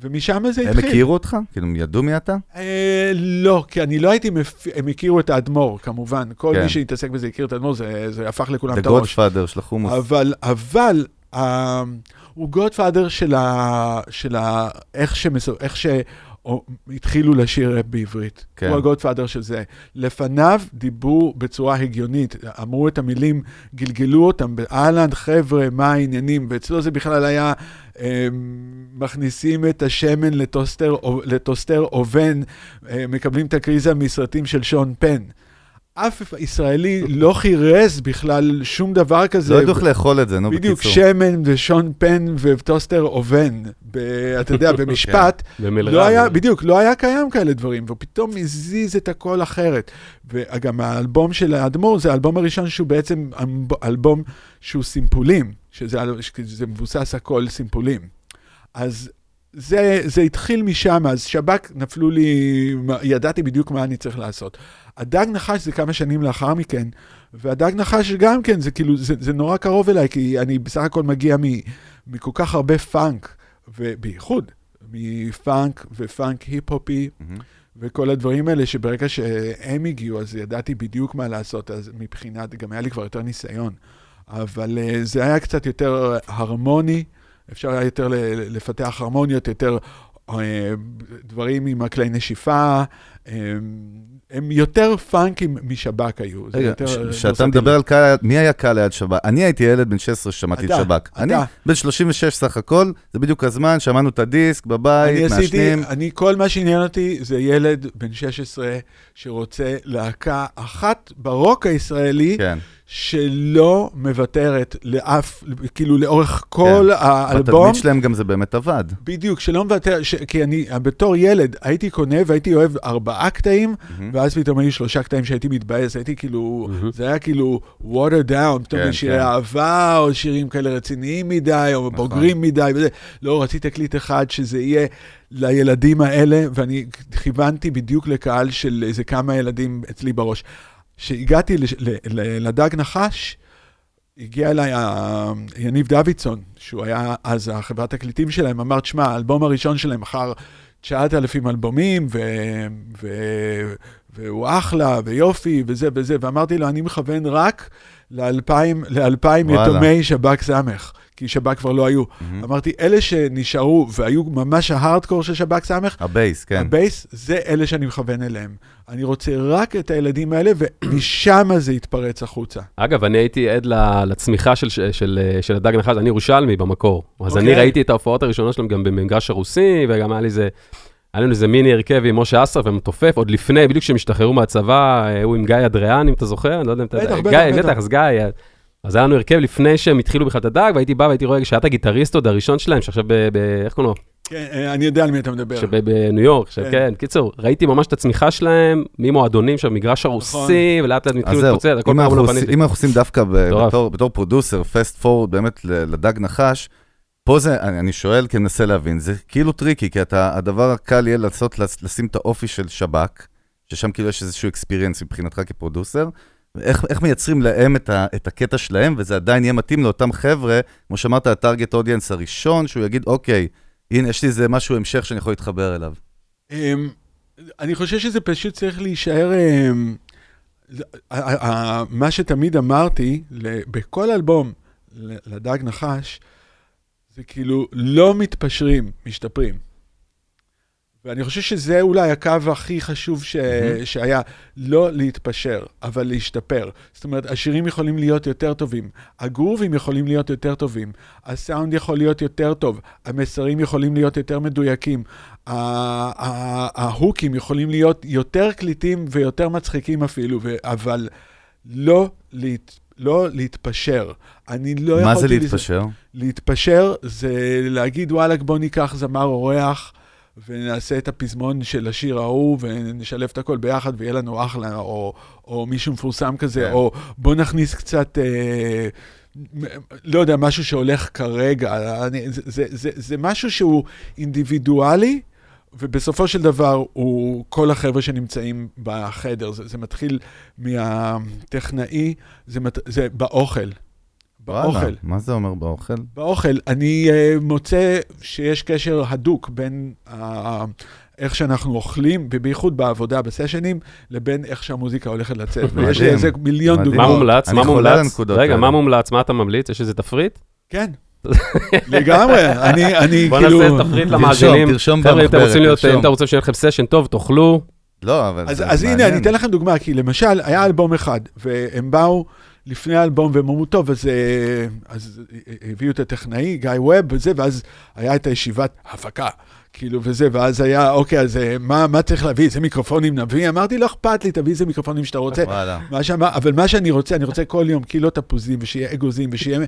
ומשם זה הם התחיל. הכירו אותך? כאילו, הם ידעו מי אתה? אה, לא, כי אני לא הייתי, מפ... הם הכירו את האדמו"ר, כמובן. כל כן. מי שהתעסק בזה הכיר את האדמו"ר, זה, זה הפך לכולם את הראש. Godfather של החומוס. אבל, אבל, אה, הוא גודפאדר של ה... של ה... איך שמסו... איך ש... או, התחילו לשיר ראפ בעברית. כן. הוא הגודפאדר של זה. לפניו דיברו בצורה הגיונית, אמרו את המילים, גלגלו אותם, אהלן, חבר'ה, מה העניינים? ואצלו זה בכלל היה, מכניסים את השמן לטוסטר, אובן, מקבלים את הקריזה מסרטים של שון פן. אף ישראלי לא חירז בכלל שום דבר כזה. לא ידעו לאכול את זה, נו, בדיוק, בקיצור. שמן ושון פן וטוסטר אובן, אתה יודע, *laughs* במשפט, במלרע. לא היה, בדיוק, לא היה קיים כאלה דברים, והוא פתאום הזיז את הכל אחרת. וגם האלבום של האדמו"ר זה האלבום הראשון שהוא בעצם אלב- אלבום שהוא סימפולים, שזה מבוסס הכל סימפולים. אז זה, זה התחיל משם, אז שב"כ נפלו לי, ידעתי בדיוק מה אני צריך לעשות. הדג נחש זה כמה שנים לאחר מכן, והדג נחש גם כן, זה כאילו, זה, זה נורא קרוב אליי, כי אני בסך הכל מגיע מ, מכל כך הרבה פאנק, ובייחוד מפאנק ופאנק היפ-הופי, מהמם. וכל הדברים האלה, שברגע שהם הגיעו, אז ידעתי בדיוק מה לעשות, אז מבחינת, גם היה לי כבר יותר ניסיון. אבל uh, זה היה קצת יותר הרמוני, אפשר היה יותר לפתח הרמוניות, יותר דברים עם הכלי נשיפה, um, הם יותר פאנקים משב"כ היו. רגע, ורסטילי. כשאתה מדבר על קהל, מי היה קהל ליד שב"כ? אני הייתי ילד בן 16 ששמעתי את שב"כ. אני בן 36 סך הכל, זה בדיוק הזמן, שמענו את הדיסק בבית, מעשנים. אני, כל מה שעניין אותי זה ילד בן 16 שרוצה להקה אחת ברוק הישראלי, כן, שלא מוותרת לאף, כאילו לאורך כל כן. האלבום. בתדמית שלהם גם זה באמת עבד. בדיוק, שלא מוותר, ש... כי אני בתור ילד הייתי קונה והייתי אוהב ארבעה קטעים, מהמם. ואז פתאום היו שלושה קטעים שהייתי מתבאס, הייתי כאילו, מהמם. זה היה כאילו water down, פתאום כן, שירי כן. אהבה, או שירים כאלה רציניים מדי, או נכון. בוגרים מדי, וזה. לא, רציתי תקליט אחד שזה יהיה לילדים האלה, ואני כיוונתי בדיוק לקהל של איזה כמה ילדים אצלי בראש. כשהגעתי לש- ל- ל- לדג נחש, הגיע אליי ה- יניב דוידסון, שהוא היה אז החברת תקליטים שלהם, אמר, תשמע, האלבום הראשון שלהם מכר 9,000 אלבומים, ו... ו... והוא אחלה, ויופי, וזה וזה, ואמרתי לו, אני מכוון רק לאלפיים, לאלפיים. יתומי שב"כ סמך, כי שב"כ כבר לא היו. מהמם. אמרתי, אלה שנשארו והיו ממש ההארדקור של שב"כ סמך, ה base, כן. ה base, זה אלה שאני מכוון אליהם. אני רוצה רק את הילדים האלה, ומשם זה יתפרץ החוצה. אגב, אני הייתי עד ל- לצמיחה של, של, של, של הדג נחש, אני ירושלמי במקור. אז אוקיי. אני ראיתי את ההופעות הראשונות שלהם גם במגרש הרוסי, וגם היה לי איזה, היה לנו איזה מיני הרכב עם משה אסר ומתופף, עוד לפני, בדיוק כשהם השתחררו מהצבא, אה, הוא עם גיא אדריאן, אם אתה זוכר, אני לא יודע אם אתה בטח, יודע. בטח, גיא, בטח. בטח, אז גיא, אה, אז היה לנו הרכב לפני שהם התחילו בכלל את הדג, והייתי בא והייתי רואה שהיה את הגיטריסט עוד הראשון שלהם, שעכשיו ב... ב איך קוראים לו? כן, אה, אני יודע על מי אתה מדבר. שבניו יורק, כן. כן, קיצור, ראיתי ממש את הצמיחה שלהם, ממועדונים שם, מגרש הרוסי, ולאט לאט התחילו להתפוצץ, הכל פעם אנחנו לא פניתי. אם אנחנו עושים דווקא. בתור- producer, fast forward באמת לדג נחש, פה זה, אני אני שואל כי אני מנסה להבין, זה כאילו tricky, כי אתה, הדבר הקל יהיה לעשות, לשים את האופי של שב"כ, ששם כאילו יש איזשהו experience מבחינתך כ producer, ואיך איך מייצרים להם את, ה, את הקטע שלהם, וזה עדיין יהיה מתאים לאותם חבר'ה, כמו שאמרת, הטארגט אודיאנס הראשון, שהוא יגיד, אוקיי, הנה, יש לי איזה משהו המשך שאני יכול להתחבר אליו. אמ, אני חושב שזה פשוט צריך להישאר... אמ, מה שתמיד אמרתי, בכל אלבום לדג נחש, זה כאילו לא מתפשרים, משתפרים. ואני חושב שזה אולי הקו הכי חשוב ש... מהמם. שהיה, לא להתפשר, אבל להשתפר. זאת אומרת, השירים יכולים להיות יותר טובים, הגרובים יכולים להיות יותר טובים, הסאונד יכול להיות יותר טוב, המסרים יכולים להיות יותר מדויקים, ההוקים יכולים להיות יותר קליטים ויותר מצחיקים אפילו, ו- אבל לא, להת... לא להתפשר. אני לא מה זה יכולתי להתפשר? להתפשר זה להגיד, וואלכ, בוא ניקח זמר אורח ונעשה את הפזמון של השיר ההוא ונשלב את הכל ביחד ויהיה לנו אחלה, או, או מישהו מפורסם כזה, כן. או בוא נכניס קצת... אה, לא יודע, משהו שהולך כרגע, אני, זה, זה, זה, זה משהו שהוא אינדיבידואלי, ובסופו של דבר הוא כל החבר'ה שנמצאים בחדר. זה, זה מתחיל מהטכנאי, זה, מת, זה באוכל. באוכל. מה זה אומר באוכל? באוכל, אני uh, מוצא שיש קשר הדוק בין uh, איך שאנחנו אוכלים, ובייחוד בעבודה, בסשנים, לבין איך שהמוזיקה הולכת לצאת. ויש לי איזה מיליון מדהים. מה דוגמאות. מומלץ? מה מומלץ? רגע, מה. מומלץ? מה אתה ממליץ? יש איזה תפריט? כן, *laughs* לגמרי. אני, אני בוא כאילו... נעשה תפריט תרשום, למאזינים. תרשום אתם במחברת, תרשום. אם אתם רוצים שיהיה לכם סשן טוב, תאכלו. לא, אבל אז, זה אז הנה, מעניין. אני אתן לכם דוגמה, כי למשל, היה אלבום אחד, והם באו לפני האלבום והם אמרו, טוב, אז, אה, אז אה, הביאו את הטכנאי, גיא ווב וזה, ואז היה את הישיבת הפקה, כאילו, וזה, ואז היה, אוקיי, אז אה, מה, מה צריך להביא? איזה מיקרופונים נביא? אמרתי, לא אכפת לי, תביא איזה מיקרופונים שאתה רוצה. מה שאמר, אבל מה שאני רוצה, אני רוצה כל יום קילות תפוזים, ושיהיה אגוזים, ושיהיה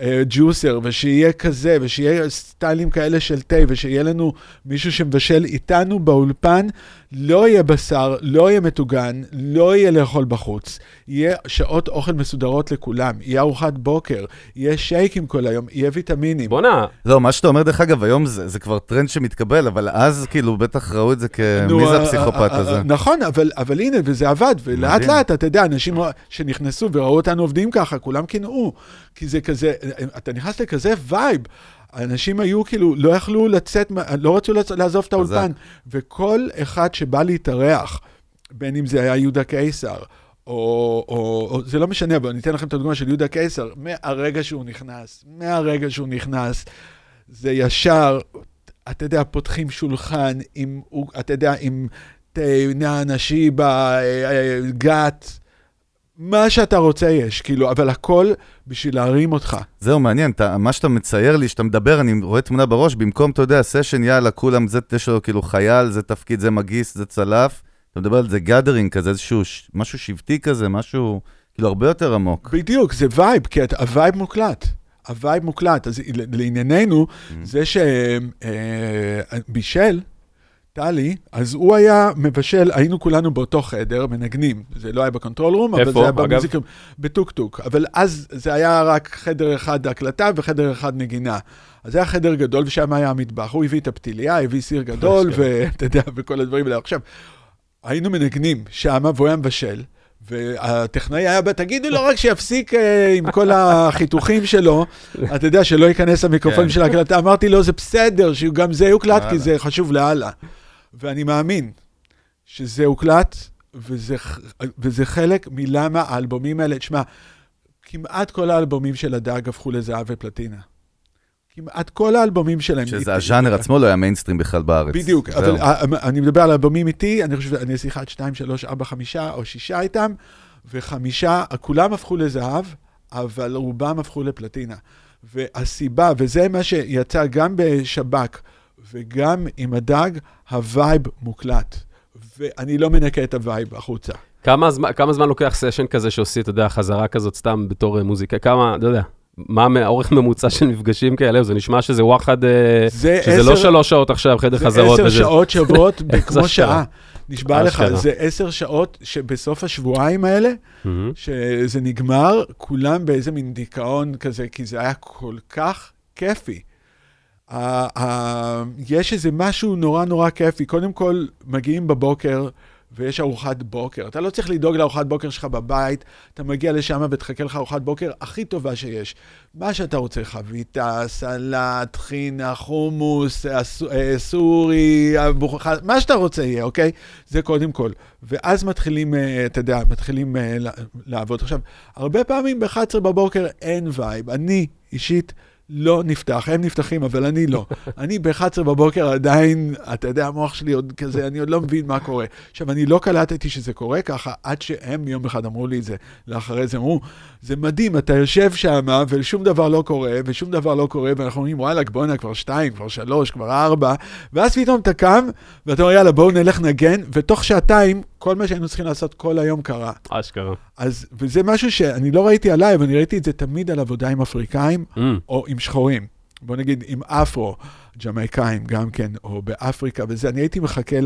אה, ג'וסר, ושיהיה כזה, ושיהיה סטיילים כאלה של תה, ושיהיה לנו מישהו שמבשל איתנו באולפן, לא יהיה בשר, לא יהיה מטוגן, לא יהיה לאכול בחוץ. יהיה שעות אוכל מסודרות לכולם, יהיה ארוחת בוקר, יהיה שייקים כל היום, יהיה ויטמינים. בואנה, לא, מה שאתה אומר, דרך אגב, היום זה, זה כבר טרנד שמתקבל, אבל אז כאילו בטח ראו את זה כ... נו, מי זה אה, הפסיכופת אה, הזה? אה, נכון, אבל, אבל הנה, וזה עבד, ולאט מדהים. לאט, אתה יודע, אנשים שנכנסו וראו אותנו עובדים ככה, כולם קינאו, כי זה כזה, אתה נכנס לכזה וייב. אנשים היו כאילו, לא יכלו לצאת, לא רצו לעזוב את האולפן, וכל אחד שבא להתארח, בין אם זה היה יהודה קיסר, או, או, או זה לא משנה, אבל אני אתן לכם את הדוגמה של יהודה קיסר, מהרגע שהוא נכנס, מהרגע שהוא נכנס, זה ישר, אתה יודע, פותחים שולחן עם, אתה יודע, עם תה, נענה, שיבה, אה, אה, מה שאתה רוצה יש, כאילו, אבל הכל בשביל להרים אותך. זהו, מעניין, אתה, מה שאתה מצייר לי, שאתה מדבר, אני רואה תמונה בראש, במקום, אתה יודע, סשן, יאללה, כולם, זה, יש לו כאילו חייל, זה תפקיד, זה מגיס, זה צלף, אתה מדבר על זה gathering כזה, איזשהו, משהו שבטי כזה, משהו, כאילו, הרבה יותר עמוק. בדיוק, זה וייב, כי הווייב מוקלט. הווייב מוקלט. אז לענייננו, זה שבישל, טלי, אז הוא היה מבשל, היינו כולנו באותו חדר, מנגנים. זה לא היה ב control room, אבל זה היה? במוזיקה, בטוקטוק. אבל אז זה היה רק חדר אחד הקלטה וחדר אחד נגינה. אז זה היה חדר גדול, ושם היה המטבח. הוא הביא את הפתיליה, הביא סיר גדול, אשכרה. ואתה יודע, וכל הדברים האלה. עכשיו, היינו מנגנים שמה, והוא היה מבשל. והטכנאי היה בא, תגידו לו רק שיפסיק אה, עם כל החיתוכים שלו, אתה יודע, שלא ייכנס למיקרופון כן. של ההקלטה. אמרתי לו, זה בסדר, שגם זה יוקלט, כי. זה חשוב לאללה. ואני מאמין שזה הוקלט, וזה, וזה חלק מלמה האלבומים האלה, תשמע, כמעט כל האלבומים של הדג הפכו לזהב ופלטינה. כמעט כל האלבומים שלהם. שזה הז'אנר עצמו לא היה מיינסטרים בכלל בארץ. בדיוק. אבל אה, אני מדבר על אלבומים איתי, אני חושב, אני עשיתי 1, 2, 3, 4, 5 או 6 איתם, וחמישה, כולם הפכו לזהב, אבל רובם הפכו לפלטינה. והסיבה, וזה מה שיצא גם בשב"כ וגם עם הדג, הווייב מוקלט. ואני לא מנקה את הווייב החוצה. כמה זמן, כמה זמן לוקח סשן כזה שעושים, אתה יודע, חזרה כזאת סתם בתור אה, מוזיקה? כמה, אתה יודע, מה האורך ממוצע של מפגשים כאלה? זה נשמע שזה וואחד, אה, זה שזה לא שלוש שעות עכשיו, חדר זה חזרות. עשר וזה- שעות שעוברות *laughs* כמו. שעה. נשבע לך, אשכרה. זה עשר שעות שבסוף השבועיים האלה, מהמם. שזה נגמר, כולם באיזה מין דיכאון כזה, כי זה היה כל כך כיפי. יש איזה משהו נורא נורא כיפי. קודם כל, מגיעים בבוקר, ויש ארוחת בוקר. אתה לא צריך לדאוג לארוחת בוקר שלך בבית, אתה מגיע לשם ותחכה לך ארוחת בוקר הכי טובה שיש. מה שאתה רוצה, חביתה, סלט, טחינה, חומוס, אה, סורי, אבוח- מה שאתה רוצה יהיה, אוקיי? זה קודם כל. ואז מתחילים, אה, אתה יודע, מתחילים אה, לעבוד. עכשיו, הרבה פעמים ב-11 בבוקר אין וייב. אני, אישית, לא נפתח, הם נפתחים, אבל אני לא. *laughs* אני ב-11 בבוקר עדיין, אתה יודע, המוח שלי עוד כזה, אני עוד לא מבין מה קורה. עכשיו, אני לא קלטתי שזה קורה ככה, עד שהם יום אחד אמרו לי את זה. לאחרי זה אמרו, זה מדהים, אתה יושב שם, ושום דבר לא קורה, ושום דבר לא קורה, ואנחנו אומרים, וואלה, בואנה, כבר שתיים, כבר שלוש, כבר ארבע, ואז פתאום אתה קם, ואתה אומר, יאללה, בואו נלך נגן, ותוך שעתיים, כל מה שהיינו צריכים לעשות כל היום קרה. אשכרה. אז, וזה משהו שאני לא ראיתי עליי, אבל אני ראיתי את זה תמיד על עבודה עם אפריקאים, אמ, או עם שחורים. בוא נגיד עם אפרו, ג'מייקאים גם כן, או באפריקה וזה. אני הייתי מחכה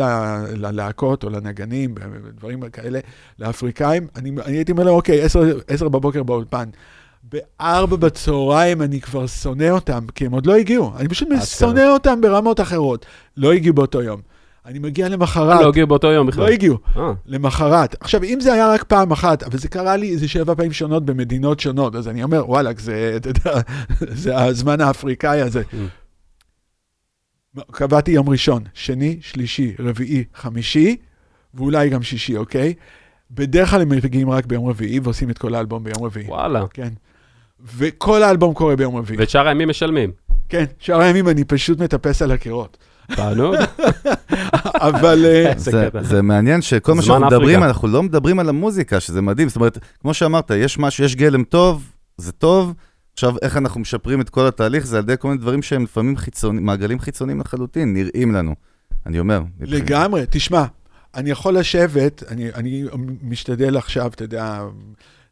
ללהקות או לנגנים, דברים כאלה, לאפריקאים. אני, אני הייתי אומר להם, אוקיי, עשר, עשר בבוקר באולפן. בארבע בצהריים אני כבר שונא אותם, כי הם עוד לא הגיעו. אני פשוט. שונא אותם ברמות אחרות. לא הגיעו באותו יום. אני מגיע למחרת, לא הגיעו באותו יום בכלל. לא הגיעו. אה, למחרת. עכשיו, אם זה היה רק פעם אחת, אבל זה קרה לי איזה שבע פעמים שונות במדינות שונות, אז אני אומר, וואלכ, זה, אתה יודע, *laughs* זה הזמן האפריקאי הזה. קבעתי יום ראשון, שני, שלישי, רביעי, חמישי, ואולי גם שישי, אוקיי? בדרך כלל הם מגיעים רק ביום רביעי ועושים את כל האלבום ביום רביעי. וואלה. כן. וכל האלבום קורה ביום רביעי. ואת שאר הימים משלמים. כן, שאר הימים אני פשוט מטפס על הקירות. תענוג. *laughs* אבל... אה, *laughs* זה מעניין שכל מה שאנחנו מדברים. אנחנו לא מדברים על המוזיקה, שזה מדהים. זאת אומרת, כמו שאמרת, יש משהו, יש גלם טוב, זה טוב. עכשיו, איך אנחנו משפרים את כל התהליך, זה על ידי כל מיני דברים שהם לפעמים חיצוניים, מעגלים חיצוניים לחלוטין, נראים לנו. אני אומר. לגמרי, תשמע, אני יכול לשבת, אני, אני משתדל עכשיו, אתה יודע,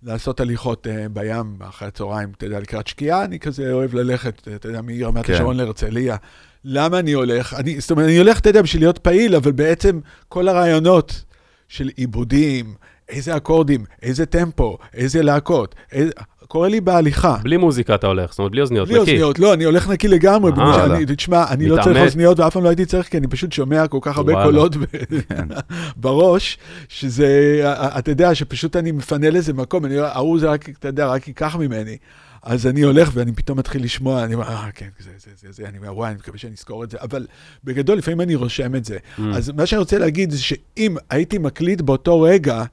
לעשות הליכות uh, בים אחרי הצהריים, אתה יודע, לקראת שקיעה, אני כזה אוהב ללכת, אתה יודע, מרמת כן. השרון להרצליה. למה אני הולך? אני, זאת אומרת, אני הולך, אתה יודע, בשביל להיות פעיל, אבל בעצם כל הרעיונות של עיבודים, איזה אקורדים, איזה טמפו, איזה להקות, איזה... קורה לי בהליכה. בלי מוזיקה אתה הולך, זאת אומרת, בלי אוזניות, בלי נקי. אוזניות, לא, אני הולך נקי לגמרי. אה, בגלל שאני- וואלה. תשמע, אני לא צריך מתעמת. אוזניות ואף פעם לא הייתי צריך, כי אני פשוט שומע כל כך הרבה וואלה. קולות ב- כן. *laughs* בראש, שזה, אתה יודע, שפשוט אני מפנה לזה מקום, אני אומר, ההוא זה רק, אתה יודע, רק ייקח ממני. אז אני הולך ואני פתאום מתחיל לשמוע, אני אומר, אה, כן, זה, זה, זה, זה, אני אומר, וואי, אני מקווה שאני אזכור את זה, אבל בגדול, לפעמים אני רושם את זה. Mm. אז מה שאני רוצה להגיד זה שאם הייתי מקליט באותו רגע,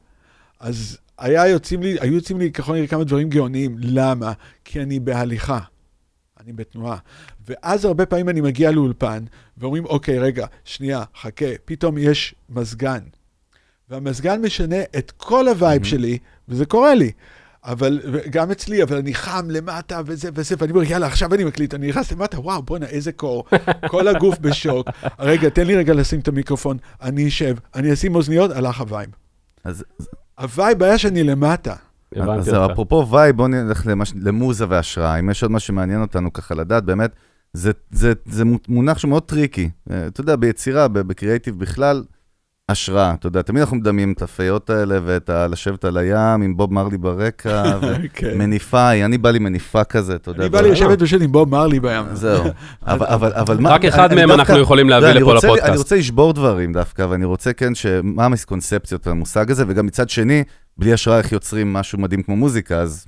אז היה יוצאים לי, היו יוצאים לי ככל הנראה כמה דברים גאוניים. למה? כי אני בהליכה. אני בתנועה. ואז הרבה פעמים אני מגיע לאולפן, ואומרים, אוקיי, רגע, שנייה, חכה, פתאום יש מזגן. והמזגן משנה את כל ה vibe Mhm. שלי, וזה קורה לי. אבל, גם אצלי, אבל אני חם למטה וזה וזה, ואני אומר, יאללה, עכשיו אני מקליט, אני נכנס למטה, וואו, בואנה, איזה קור. *laughs* כל הגוף בשוק. רגע, תן לי רגע לשים את המיקרופון, אני אשב, אני אשים אוזניות, הלך ה vibe. אז ה vibe היה שאני למטה. אז אותך. אפרופו vibe, בואו נלך למש... למוזה והשראה. אם יש עוד משהו שמעניין אותנו ככה לדעת, באמת, זה, זה, זה מונח שהוא מאוד tricky. אה, אתה יודע, ביצירה, ב- בקריאייטיב בכלל, השראה. אתה יודע, תמיד אנחנו מדמים את הפיות האלה ואת ה... לשבת על הים עם בוב מרלי ברקע, *laughs* כן. ומניפה, אני בא לי מניפה כזה, אתה יודע. אני בא לי לשבת פשוט עם בוב מרלי בים. זהו. *laughs* אבל, מה... רק אחד מהם אנחנו יכולים לא, להביא אני לפה רוצה- אני לפודקאסט. רוצה לשבור דברים דווקא, ואני רוצה כן, ש... מה המסקונספציות למושג הזה, וגם מצד שני, בלי השראה איך יוצרים משהו מדהים כמו מוזיקה, אז...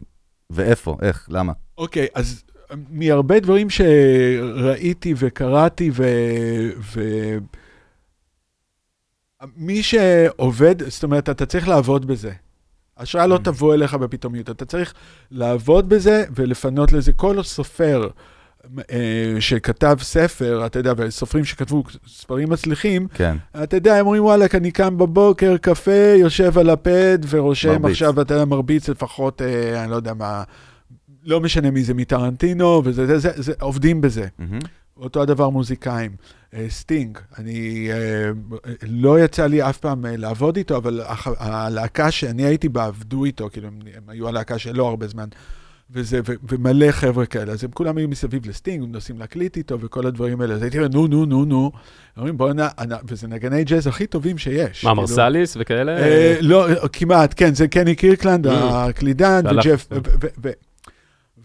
ואיפה, איך, למה? אוקיי, אז מהרבה דברים שראיתי וקראתי, ו... מי שעובד, זאת אומרת, אתה צריך לעבוד בזה. השראה לא תבוא אליך בפתאומיות, אתה צריך לעבוד בזה ולפנות לזה. כל סופר אה, שכתב ספר, אתה יודע, וסופרים שכתבו ספרים מצליחים, כן. אתה יודע, הם אומרים, וואלכ, אני קם בבוקר, קפה, יושב על ה pad ורושם מרביץ. עכשיו, אתה יודע, מרביץ לפחות, אה, אני לא יודע מה, לא משנה מי זה, מטרנטינו, וזה, זה, זה, זה, עובדים בזה. מהמם. אותו הדבר מוזיקאים. אה, סטינג, אני, אה, לא יצא לי אף פעם אה, לעבוד איתו, אבל הלהקה שאני הייתי בה עבדו איתו, כאילו, הם, הם היו הלהקה שלא הרבה זמן. וזה, ו, ומלא חבר'ה כאלה, אז הם כולם היו מסביב לסטינג, נוסעים להקליט איתו וכל הדברים האלה. אז הייתי אומר, נו, נו, נו, נו. אומרים, בוא'נה, אנ- וזה נגני ג'אז הכי טובים שיש. מה, כאילו. מרסליס וכאלה? לא, כמעט, כן, זה קני קירקלנד. הקלידן, וג'ף.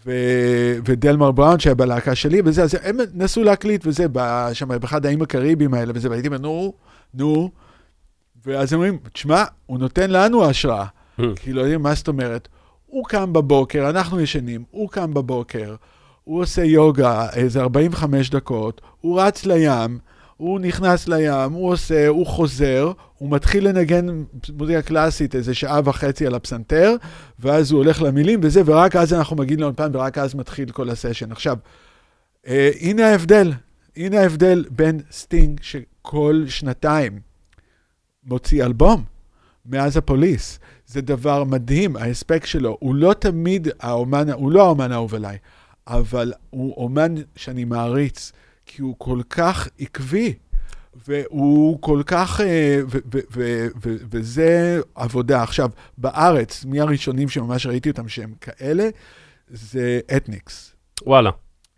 ו- ודלמר בראון שהיה בלהקה שלי, וזה, אז הם נסעו להקליט וזה, שם באחד האיים הקריביים האלה וזה, והייתי אומר, נו, נו, ואז הם אומרים, תשמע, הוא נותן לנו השראה. כאילו, יודעים, מה זאת אומרת? הוא קם בבוקר, אנחנו ישנים, הוא קם בבוקר, הוא עושה יוגה איזה 45 דקות, הוא רץ לים, הוא נכנס לים, הוא עושה, הוא חוזר, הוא מתחיל לנגן מוזיקה קלאסית איזה שעה וחצי על הפסנתר, ואז הוא הולך למילים וזה, ורק אז אנחנו מגיעים לאולפן, ורק אז מתחיל כל הסשן. עכשיו, אה, הנה ההבדל, הנה ההבדל בין סטינג שכל שנתיים מוציא אלבום, מאז הפוליס. זה דבר מדהים, ההספק שלו. הוא לא תמיד האומן, הוא לא האומן האהוב עליי, אבל הוא אומן שאני מעריץ, כי הוא כל כך עקבי, והוא כל כך, אה, ו- ו- ו- ו- וזה עבודה. עכשיו, בארץ, מי הראשונים שממש ראיתי אותם שהם כאלה, זה אתניקס. וואלה.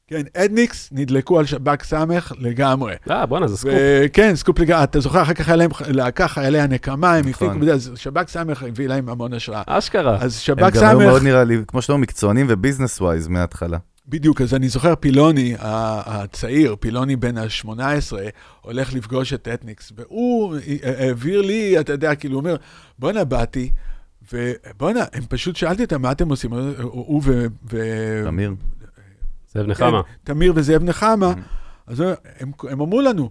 כן, אתניקס נדלקו על שב"כ סמך לגמרי. אה, בואנה, זה סקופ. כן, סקופ לגמרי. אתה זוכר, אחר כך היה להם להקה, חיילי הנקמה, הם נכון. הפיקו, אז שב"ק סמך הביא להם המון השראה. אשכרה. אז הם שב"ק גם היו מאוד סמך, נראה לי, כמו שאתה אומר, מקצוענים ו business wise מההתחלה. בדיוק, אז אני זוכר פילוני הצעיר, פילוני בן ה-18, הולך לפגוש את אתניקס, והוא העביר לי, אתה יודע, כאילו, הוא אומר, בואנה, באתי, ובואנה, הם פשוט שאלתי אותם, מה אתם עושים? הוא ו... תמיר. זאב נחמה. כן, תמיר וזאב נחמה, Mhm. אז הם, הם אמרו לנו,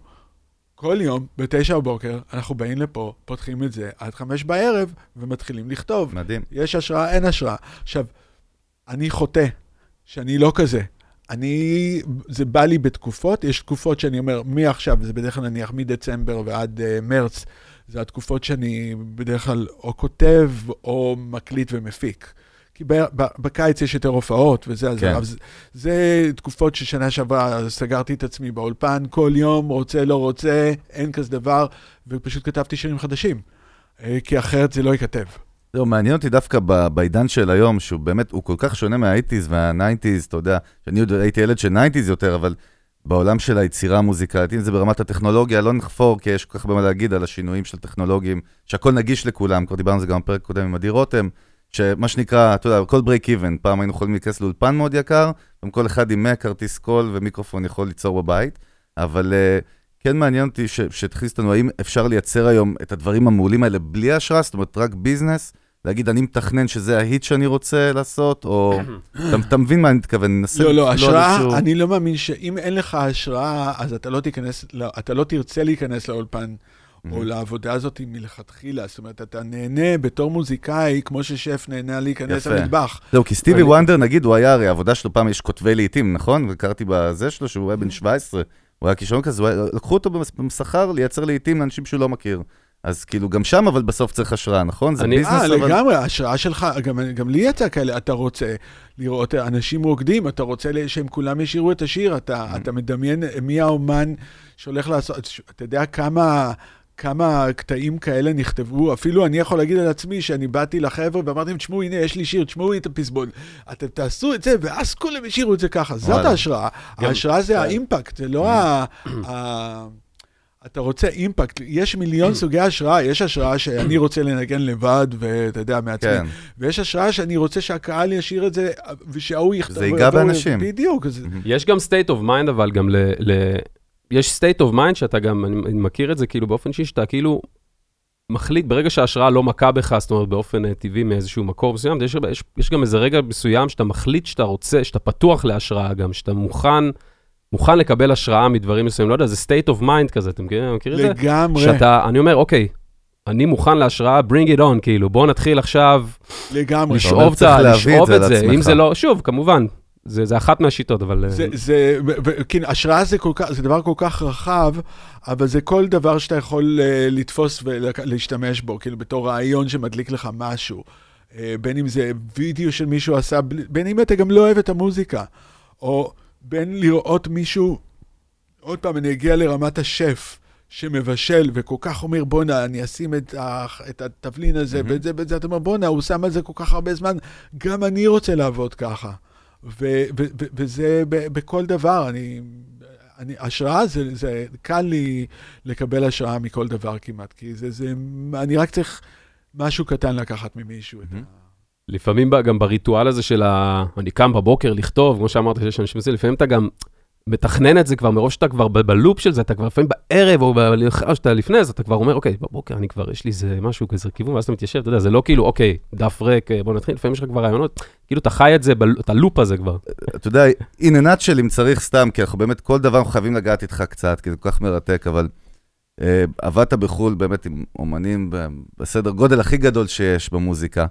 כל יום, בתשע בבוקר, אנחנו באים לפה, פותחים את זה עד חמש בערב, ומתחילים לכתוב. מדהים. יש השראה, אין השראה. עכשיו, אני חוטא, שאני לא כזה. אני, זה בא לי בתקופות, יש תקופות שאני אומר, מעכשיו, זה בדרך כלל נניח מדצמבר ועד uh, מרץ, זה התקופות שאני בדרך כלל או כותב או מקליט ומפיק. כי ב- ב- בקיץ יש יותר הופעות וזה, אז כן. אז זה תקופות ששנה שעברה סגרתי את עצמי באולפן, כל יום, רוצה, לא רוצה, אין כזה דבר, ופשוט כתבתי שירים חדשים, אה, כי אחרת זה לא ייכתב. זהו, מעניין אותי דווקא בעידן של היום, שהוא באמת, הוא כל כך שונה מה-80's וה-90's, אתה יודע, שאני עוד הייתי ילד של 90's יותר, אבל בעולם של היצירה המוזיקלית, אם זה ברמת הטכנולוגיה, לא נחפור, כי יש כל כך הרבה מה להגיד על השינויים של טכנולוגיים, שהכל נגיש לכולם, כבר דיברנו על זה גם בפרק קודם עם עדי רותם, שמה שנקרא, אתה יודע, כל break even, פעם היינו יכולים להיכנס לאולפן מאוד יקר, גם כל אחד עם 100 כרטיס קול ומיקרופון יכול ליצור בבית, אבל uh, כן מעניין אותי שתכניס אותנו, האם אפשר לייצר היום את הדברים המעולים האלה בלי השראה, זאת אומרת, רק business, להגיד, אני מתכנן שזה ההיט שאני רוצה לעשות, או... *clears throat* אתה, אתה מבין מה אני מתכוון? ננסה... לא, לא, השראה, אני לא מאמין שאם אין לך השראה, אז אתה לא תיכנס, לא, אתה לא תרצה להיכנס לאולפן. או Mhm. לעבודה הזאת מלכתחילה, זאת אומרת, אתה נהנה בתור מוזיקאי, כמו ששף נהנה להיכנס. למטבח. זהו, כי סטיבי אני- וונדר, נגיד, הוא היה, הרי העבודה שלו פעם, יש כותבי לעיתים, נכון? וקראתי בזה שלו שהוא היה בן 17, הוא היה כישרון כזה, לקחו אותו במס- בשכר לייצר לעיתים לאנשים שהוא לא מכיר. אז כאילו, גם שם, אבל בסוף צריך השראה, נכון? זה ביזנס, אה, אבל... לגמרי, ההשראה שלך, גם, גם לי יצא כאלה, אתה רוצה לראות אנשים רוקדים, אתה רוצה שהם כולם ישירו את השיר, אתה, Mhm. אתה מדמיין מי האומן שהולך לעשות, אתה יודע כמה, כמה קטעים כאלה נכתבו, אפילו אני יכול להגיד על עצמי שאני באתי לחבר'ה ואמרתי להם, תשמעו, הנה, יש לי שיר, תשמעו את הפזמון. אתם תעשו את זה, ואז כולם השאירו את זה ככה. זאת. ההשראה. ההשראה זה כן. האימפקט, זה לא ה... *clears throat* אתה רוצה אימפקט, יש מיליון סוגי השראה, יש השראה שאני רוצה לנגן לבד, ואתה יודע, מעצמי, כן. ויש השראה שאני רוצה שהקהל ישאיר את זה, ושההוא יכתוב... זה ייגע באנשים. בדיוק, אז- יש גם state of mind, אבל גם ל... ל... יש state of mind שאתה גם, אני, אני מכיר את זה כאילו באופן אישי, שאתה כאילו מחליט, ברגע שההשראה לא מכה בך, זאת אומרת באופן אה, טבעי מאיזשהו מקור מסוים, יש, יש, יש גם איזה רגע מסוים שאתה מחליט שאתה רוצה, שאתה פתוח להשראה גם, שאתה מוכן, מוכן לקבל השראה מדברים מסוימים, לא יודע, זה state of mind כזה, אתה מכיר, מכיר את זה? לגמרי, שאתה, אני אומר, אוקיי, אני מוכן להשראה, bring it on, כאילו, בוא נתחיל עכשיו לגמרי. אתה לשאוב את צריך ה- להביא את לשאוב זה את זה, אם. זה לא, שוב, כמובן, זה זה אחת מהשיטות, אבל... אה, זה, זה, כן, השראה זה, כל כך, זה דבר כל כך רחב, אבל זה כל דבר שאתה יכול uh, לתפוס ולהשתמש בו, כאילו בתור רעיון שמדליק לך משהו. Uh, בין אם זה וידאו של מישהו עשה, בין אם אתה גם לא אוהב את המוזיקה, או בין לראות מישהו, עוד פעם, אני אגיע לרמת השף. שמבשל וכל כך אומר, בואנה, אני אשים את, ה, את התבלין הזה מהמם. ואת זה ואת זה, אתה אומר, בואנה, הוא שם על זה כל כך הרבה זמן, גם אני רוצה לעבוד ככה. ו- ו- ו- וזה ב- בכל דבר, אני, אני, השראה זה, זה, קל לי לקבל השראה מכל דבר כמעט, כי זה, זה, אני רק צריך משהו קטן לקחת ממישהו. את ה... לפעמים גם בריטואל הזה של ה... אני קם בבוקר לכתוב, כמו שאמרת, שיש אנשים עושים, לפעמים אתה גם מתכנן את זה כבר מראש שאתה כבר בלופ של זה, אתה כבר לפעמים בערב או שאתה לפני, אז אתה כבר אומר, אוקיי, בבוקר אני כבר, יש לי איזה משהו כזה כיוון, ואז אתה מתיישב, אתה יודע, זה לא כאילו, אוקיי, דף ריק, אה, בוא נתחיל, לפעמים יש לך כבר רעיונות, כאילו אתה חי את זה, את הלופ הזה כבר. אתה יודע, in a nutshell, אם צריך סתם, כי אנחנו באמת, כל דבר חייבים לגעת איתך קצת, כי זה כל כך מרתק, אבל אה, עבדת בחו"ל באמת עם אומנים בסדר גודל הכי גדול שיש במוזיקה.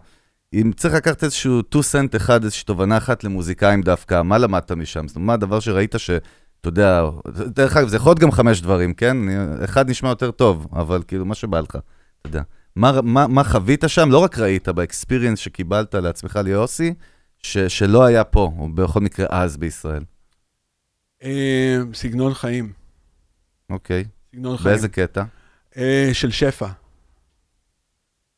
אם צריך לקחת איזשהו 2 סנט אחד, איזושהי תובנה אחת למוזיקאים דווקא, מה למדת משם? זאת אומרת, מה הדבר שראית ש... אתה יודע, דרך אגב, זה יכול להיות גם חמש דברים, כן? אחד נשמע יותר טוב, אבל כאילו, מה שבא לך, אתה יודע. מה, מה, מה חווית שם? לא רק ראית באקספיריאנס שקיבלת לעצמך ליוסי, ש, שלא היה פה, או בכל מקרה אז בישראל. אה, סגנון חיים. אוקיי. סגנון חיים. באיזה קטע? אה, של שפע.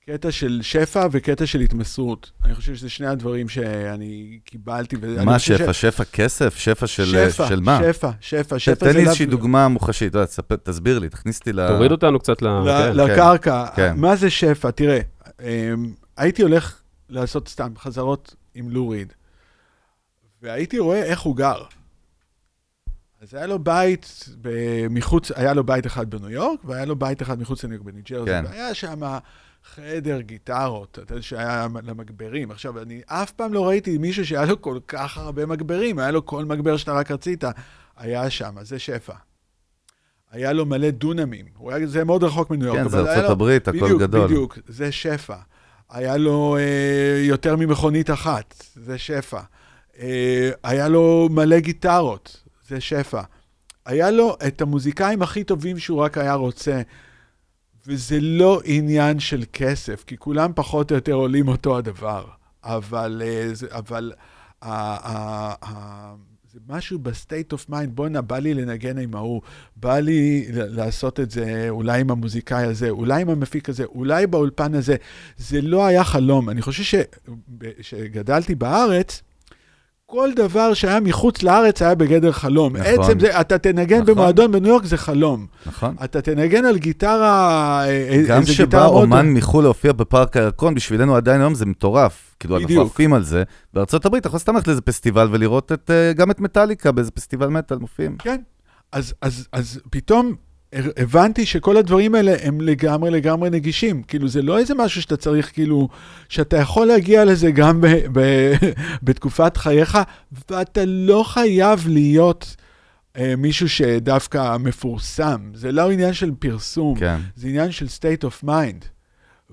קטע של שפע וקטע של התמסרות. אני חושב שזה שני הדברים שאני קיבלתי. מה שפע? ש- שפע כסף? שפע של, שפע, של מה? שפע, שפע, ת- שפע תן לי איזושהי דוגמה מוחשית, תספר- תסביר לי, תכניס אותי ל... תוריד אותנו קצת ל... ל- כן. לקרקע. כן. מה זה שפע? תראה, אמ, הייתי הולך לעשות סתם חזרות עם לוריד, והייתי רואה איך הוא גר. אז היה לו בית מחוץ, היה לו בית אחד בניו יורק, והיה לו בית אחד מחוץ לניו יורק, בניו ג'רזי, כן. והיה שם חדר גיטרות, אתה יודע, שהיה למגברים. עכשיו, אני אף פעם לא ראיתי מישהו שהיה לו כל כך הרבה מגברים, היה לו כל מגבר שאתה רק רצית, היה שם, זה שפע. היה לו מלא דונמים, הוא היה, זה מאוד רחוק מניו יורק, כן, זה ארצות הברית, הכל בדיוק, גדול. בדיוק, זה שפע. היה לו אה, יותר ממכונית אחת, זה שפע. אה, היה לו מלא גיטרות, זה שפע. היה לו את המוזיקאים הכי טובים שהוא רק היה רוצה, וזה לא עניין של כסף, כי כולם פחות או יותר עולים אותו הדבר. אבל, אה, אבל זה משהו ב state of mind, בואנה, בא לי לנגן עם ההוא, בא לי לעשות את זה אולי עם המוזיקאי הזה, אולי עם המפיק הזה, אולי באולפן הזה. זה לא היה חלום. אני חושב שגדלתי בארץ, כל דבר שהיה מחוץ לארץ היה בגדר חלום. נכון. עצם זה, אתה תנגן נכון. במועדון בניו יורק זה חלום. נכון? אתה תנגן על גיטרה, אה, גם כשבא גיטרה מאוד- אומן מחו"ל להופיע בפארק הירקון, בשבילנו עדיין היום זה מטורף. כאילו, אנחנו בדיוק. עפים על זה. בארצות הברית, אתה יכול סתם ללכת לאיזה פסטיבל ולראות את, אה, גם את מטאליקה באיזה פסטיבל מטאל מופיעים. כן. אז, אז, אז פתאום הבנתי שכל הדברים האלה הם לגמרי לגמרי נגישים. כאילו, זה לא איזה משהו שאתה צריך, כאילו, שאתה יכול להגיע לזה גם ב, ב, *laughs* בתקופת חייך, ואתה לא חייב להיות אה, מישהו שדווקא מפורסם. זה לא עניין של פרסום, כן. זה עניין של state of mind.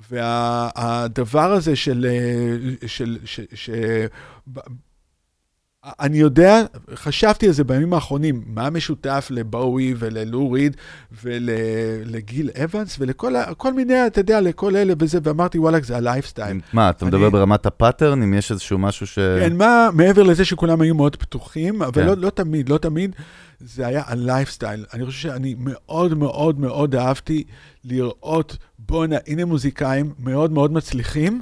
והדבר הזה של... אה, של, ש, ש, ב- אני יודע, חשבתי על זה בימים האחרונים, מה משותף לבואי וללו ריד ולגיל אבנס ולכל מיני, אתה יודע, לכל אלה וזה, ואמרתי, וואלכ, זה הלייפסטייל. מה, אתה אני- מדבר ברמת ה pattern, אם יש איזשהו משהו ש... כן, מה, מעבר לזה שכולם היו מאוד פתוחים, אבל כן. לא, לא תמיד, לא תמיד, זה היה הלייפסטייל. אני חושב שאני מאוד מאוד מאוד אהבתי לראות, בואנה, הנה מוזיקאים מאוד מאוד מצליחים,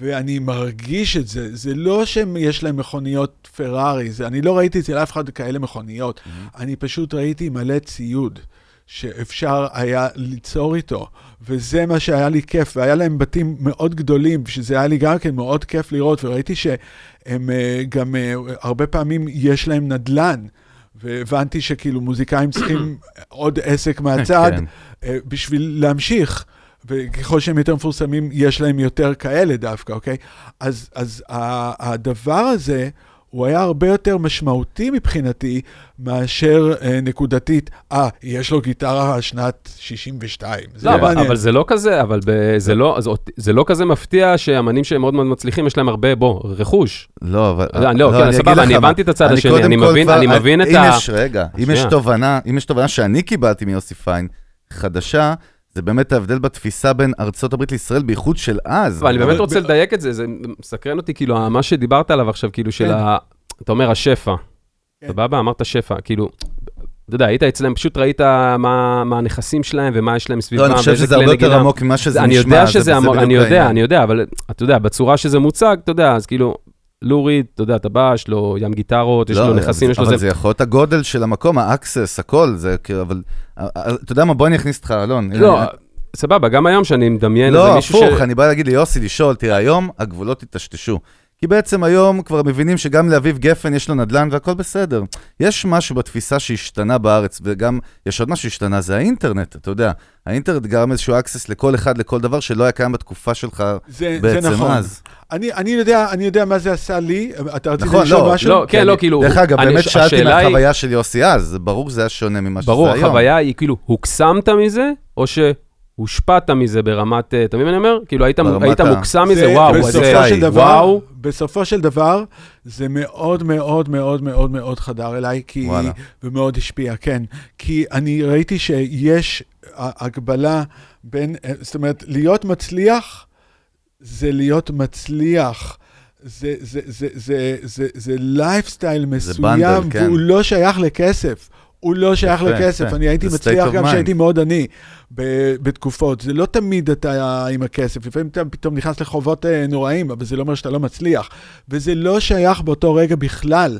ואני מרגיש את זה. זה לא שיש להם מכוניות פרארי, זה, אני לא ראיתי אצל אף אחד כאלה מכוניות. אני פשוט ראיתי מלא ציוד. שאפשר היה ליצור איתו, וזה מה שהיה לי כיף, והיה להם בתים מאוד גדולים, שזה היה לי גם כן מאוד כיף לראות, וראיתי שהם אה, גם אה, הרבה פעמים יש להם נדל"ן, והבנתי שכאילו מוזיקאים צריכים *coughs* עוד עסק מהצד כן. אה, בשביל להמשיך. וככל שהם יותר מפורסמים, יש להם יותר כאלה דווקא, אוקיי? אז, אז הדבר הזה, הוא היה הרבה יותר משמעותי מבחינתי מאשר אה, נקודתית, אה, יש לו גיטרה שנת 62. זה לא, אבל, מעניין. אבל זה לא כזה, אבל ב, זה, לא, אז אות- זה לא כזה מפתיע שאמנים שהם מאוד מאוד מצליחים, יש להם הרבה, בוא, רכוש. לא, אבל... לא, לא, כן, אני סבבה, אגיד לך אני הבנתי את הצד השני, קודם אני כל מבין- כבר- אני מבין את אם ה- יש, רגע, אם יש. תובנה, אם יש תובנה שאני קיבלתי מיוסי פיין, חדשה, זה באמת ההבדל בתפיסה בין ארצות הברית לישראל, בייחוד של אז. אבל אני באמת רוצה לדייק את זה, זה מסקרן אותי, כאילו, מה שדיברת עליו עכשיו, כאילו, של כן. ה... אתה אומר השפע. כן. סבבה? אמרת שפע, כאילו, אתה יודע, היית אצלם, פשוט ראית מה מה הנכסים שלהם ומה יש להם סביבם, לא, אני חושב שזה הרבה יותר. עמוק ממה שזה אני נשמע. יודע זה- שזה זה עמוק, אני יודע. אני יודע, אבל אתה יודע, בצורה שזה מוצג, אתה יודע, אז כאילו, לו ריד, אתה יודע, אתה בא, יש לו ים גיטרות, יש לא, לו נכסים, זה- יש לו אבל זה. זה יכול להיות הגודל של המקום, ה access, הכל, זה כאילו, אבל... אה, אה, אתה יודע מה, בוא אני אכניס אותך, אלון. לא, סבבה, גם היום שאני מדמיין איזה לא, מישהו ש... הפוך, אני בא להגיד ליוסי, לשאול, תראה, היום הגבולות יטשטשו. כי בעצם היום כבר מבינים שגם לאביב גפן יש לו נדל"ן והכל בסדר. יש משהו בתפיסה שהשתנה בארץ, וגם יש עוד משהו שהשתנה, זה האינטרנט, אתה יודע. האינטרנט גרם איזשהו access לכל אחד, לכל דבר שלא היה קיים בתקופה שלך זה, בעצם זה נכון. אז. אני, אני, יודע, אני יודע מה זה עשה לי, אתה רצית נכון, לשאול לא, משהו? לא, כן, לא, כאילו... דרך אגב, אני- באמת שאלתי השאלה היא- מהחוויה של יוסי אז, זה ברור שזה היה שונה ממה שזה ברור, היום. החוויה היא כאילו, הוקסמת מזה, או שהושפעת מזה ברמת, אה, אתה מבין מה אני אומר? כאילו, היית, היית ה- מוקסם מזה, זה- וואו, בסופו זה, של דבר, וואו. בסופו של דבר, זה מאוד מאוד מאוד מאוד מאוד חדר אליי, כי, וואלה. ומאוד השפיע, כן. כי אני ראיתי שיש הגבלה בין, אה, זאת אומרת, להיות מצליח, זה להיות מצליח. זה, זה, זה, זה, זה, זה לייפסטייל מסוים, bundle, כן. והוא לא שייך לכסף. הוא לא שייך יפה, לכסף. יפה. אני הייתי מצליח גם. כשהייתי מאוד עני בתקופות. זה לא תמיד אתה עם הכסף, לפעמים אתה פתאום נכנס לחובות אה, נוראים, אבל זה לא אומר שאתה לא מצליח. וזה לא שייך באותו רגע בכלל,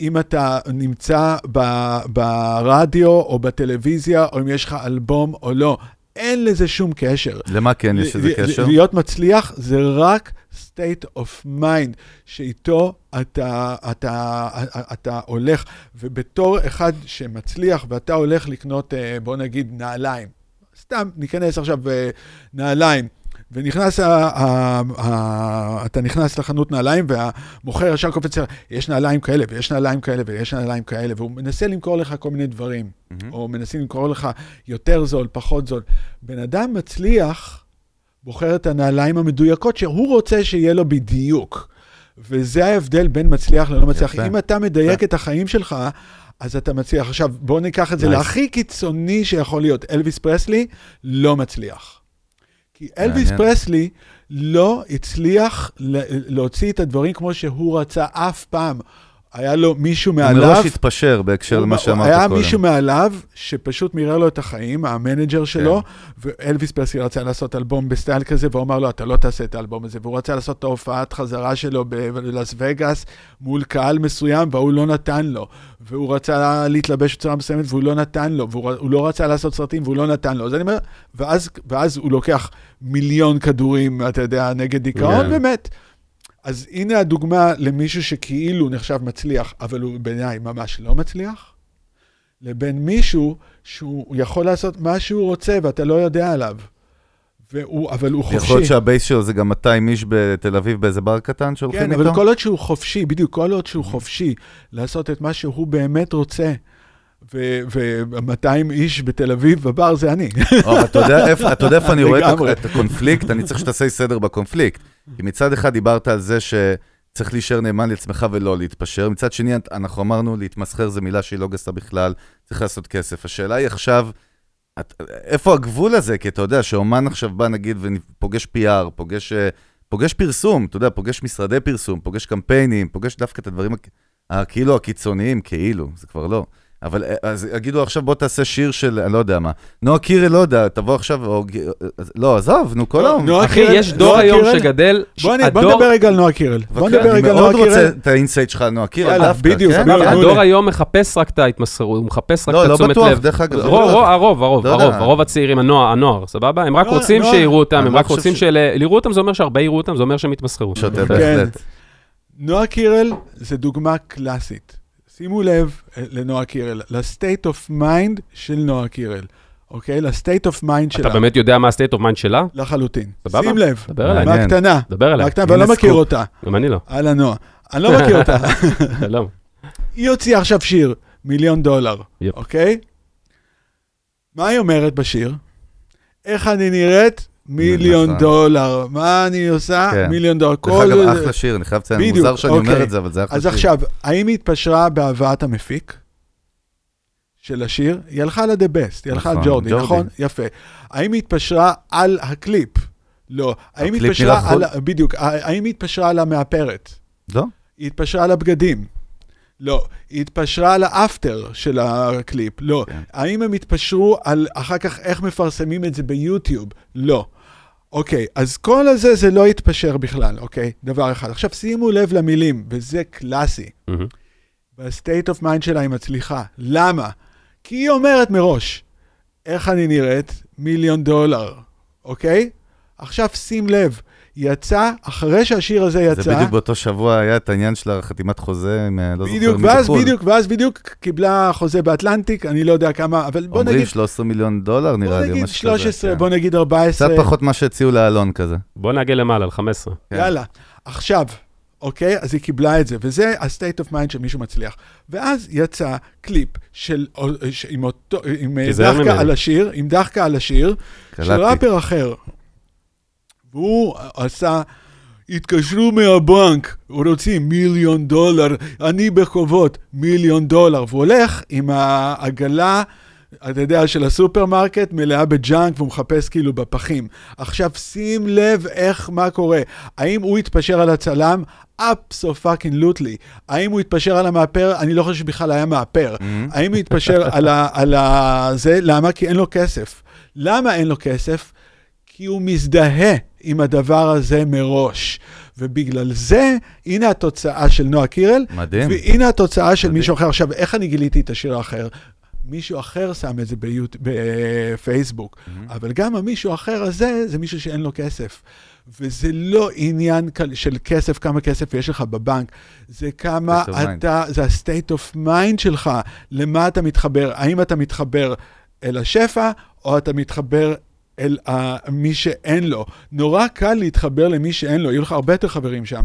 אם אתה נמצא ברדיו או בטלוויזיה, או אם יש לך אלבום או לא. אין לזה שום קשר. למה כן יש לזה קשר? להיות מצליח זה רק state of mind, שאיתו אתה, אתה, אתה הולך, ובתור אחד שמצליח ואתה הולך לקנות, אה, בוא נגיד, נעליים. סתם, ניכנס עכשיו אה, נעליים. ונכנס, ה, ה, ה, אתה נכנס לחנות נעליים והמוכר ישר קופץ, יש נעליים כאלה ויש נעליים כאלה ויש נעליים כאלה, והוא מנסה למכור לך כל מיני דברים, מהמם. או מנסים למכור לך יותר זול, פחות זול. בן אדם מצליח, בוחר את הנעליים המדויקות שהוא רוצה שיהיה לו בדיוק. וזה ההבדל בין מצליח ללא מצליח. יפה. אם אתה מדייק את החיים שלך, אז אתה מצליח. עכשיו, בואו ניקח את זה Nice. להכי קיצוני שיכול להיות. אלוויס פרסלי לא מצליח. כי אלוויס. פרסלי לא הצליח להוציא את הדברים כמו שהוא רצה אף פעם. היה לו מישהו הוא מעליו. מראש התפשר בהקשר הוא- למה שאמרת היה קודם. מישהו מעליו שפשוט מירר לו את החיים, ה manager שלו, כן. ואלוויס פרסלי רצה לעשות אלבום בסטייל כזה, והוא אמר לו, אתה לא תעשה את האלבום הזה. והוא רצה לעשות את ההופעת חזרה שלו בלאס וגאס מול קהל מסוים, והוא לא נתן לו. והוא רצה להתלבש בצורה מסוימת, והוא לא נתן לו. והוא הוא לא רצה לעשות סרטים, והוא לא נתן לו. אז אני אומר, ואז, ואז הוא לוקח מיליון כדורים, אתה יודע, נגד דיכאון, כן. ומת. אז הנה הדוגמה למישהו שכאילו נחשב מצליח, אבל הוא בעיניי ממש לא מצליח, לבין מישהו שהוא יכול לעשות מה שהוא רוצה ואתה לא יודע עליו. והוא, אבל הוא חופשי. יכול להיות שהבייס שלו זה גם 200 איש בתל אביב באיזה בר קטן שהולכים כן, איתו? אבל כל עוד שהוא חופשי, בדיוק, כל עוד שהוא חופשי לעשות את מה שהוא באמת רוצה, ו-200 איש בתל אביב בבר זה אני. *laughs* או, אתה יודע איפה אני רואה את הקונפליקט? אני צריך שתעשה סדר בקונפליקט. כי מצד אחד דיברת על זה צריך להישאר נאמן לעצמך ולא להתפשר. מצד שני, אנחנו אמרנו, להתמסחר זו מילה שהיא לא גסה בכלל, צריך לעשות כסף. השאלה היא עכשיו, איפה הגבול הזה? כי אתה יודע שאומן עכשיו בא, נגיד, ופוגש PR, פוגש, אה, פוגש פרסום, אתה יודע, פוגש משרדי פרסום, פוגש קמפיינים, פוגש דווקא את הדברים הכאילו הקיצוניים, כאילו, זה כבר לא. אבל אה, אז יגידו עכשיו בוא תעשה שיר של, אני לא יודע מה. נועה קירל, לא יודע, תבוא עכשיו, או, לא, עזוב, נו, כל היום. אחי, יש דור היום שגדל, בוא נדבר רגע על נועה קירל. בוא נדבר רגע על נועה קירל. אני מאוד רוצה את ה insight שלך על נועה קירל, דווקא. בדיוק, כן? הדור היום מחפש רק את ההתמסרות, הוא מחפש רק לא, את לא התשומת בטוח, לב. דרך אגב. הרוב, הרוב, הרוב, לא. הרוב, הרוב הצעירים, הנוער, הנוער, סבבה? הם רק רוצים. שיראו אותם, הם לא רק רוצים ש- של... לראות אותם זה אומר שהרבה יראו אותם, זה אומר שהם יתמסחרו. כן. נועה קירל זה דוגמה קלאסית. שימו לב אה, לנועה קירל, ל-state of mind של נועה קירל, אוקיי? of mind אתה שלה. באמת יודע מה ה-state of mind שלה? לחלוטין. סבבה? שים לב, דבר אליי. מהקטנה. דבר אליי. מהקטנה, ואני לא מכיר. אותה. גם אני לא. אהלן נועה. אני לא מכיר אותה. *laughs* *laughs* שלום. היא הוציאה עכשיו שיר, מיליון דולר. אוקיי? מה היא אומרת בשיר? איך אני נראית? מיליון נכון. דולר. מה אני עושה? כן. מיליון דולר. דרך כל אגב, אחלה שיר, אני חייב לציין, מוזר שאני אומר אוקיי. את זה, אבל זה אחלה אז שיר. עכשיו, האם היא התפשרה בהבאת המפיק של השיר? היא הלכה ל-The Best, היא הלכה נכון, ג'ורדי, ג'ורדי. נכון? יפה. האם היא התפשרה על הקליפ? לא. האם היא התפשרה על... בדיוק. האם היא התפשרה על המאפרת? לא? היא התפשרה על הבגדים. לא. היא התפשרה על האפטר של הקליפ. לא. כן. האם הם התפשרו על אחר כך איך מפרסמים את זה ביוטיוב? לא. אוקיי, אז כל הזה זה לא התפשר בכלל, אוקיי? דבר אחד. עכשיו שימו לב למילים, וזה קלאסי. מהמם. ב state of mind שלה היא מצליחה. למה? כי היא אומרת מראש, איך אני נראית? מיליון דולר, אוקיי? עכשיו שים לב, יצא, אחרי שהשיר הזה יצא, זה בדיוק באותו שבוע היה את העניין של החתימת חוזה עם, לא זוכר בדיוק, ואז בחו"ל. בדיוק, ואז בדיוק קיבלה חוזה באטלנטיק, אני לא יודע כמה, אבל בוא אומרים נגיד, 13 מיליון דולר בוא נראה לי, נגיד משהו כזה, 13, כן. בוא נגיד 14. קצת פחות מה שהציעו לאלון כזה. בוא נעגל למעלה, על 15. כן. יאללה, עכשיו, אוקיי? אז היא קיבלה את זה, וזה ה-state of mind של מישהו מצליח. ואז יצא קליפ של, עם, אותו, עם דחקה ממני. על השיר, עם דחקה על השיר, של. ראפר אחר. והוא עשה, התקשרו מהבנק, רוצים מיליון דולר, אני בחובות, מיליון דולר. והוא הולך עם העגלה, אתה יודע, של הסופרמרקט, מלאה ב junk, והוא מחפש כאילו בפחים. עכשיו שים לב איך, מה קורה. האם הוא התפשר על הצלם? Ab-so-fucking-lutely. האם הוא התפשר על המאפר? אני לא חושב שבכלל היה מאפר. Mm-hmm. האם הוא התפשר על, ה, על ה... זה? למה? כי אין לו כסף. למה אין לו כסף? כי הוא מזדהה עם הדבר הזה מראש. ובגלל זה, הנה התוצאה של נועה קירל, מדהים. והנה התוצאה של מדהים. מישהו אחר. עכשיו, איך אני גיליתי את השיר האחר? מישהו אחר שם את זה ביוט... בפייסבוק, Mm-hmm. אבל גם המישהו האחר הזה, זה מישהו שאין לו כסף. וזה לא עניין של כסף, כמה כסף יש לך בבנק, זה כמה of mind. אתה, זה ה-state of mind שלך, למה אתה מתחבר, האם אתה מתחבר אל השפע, או אתה מתחבר אל ה- מי שאין לו. נורא קל להתחבר למי שאין לו, יהיו לך הרבה יותר חברים שם.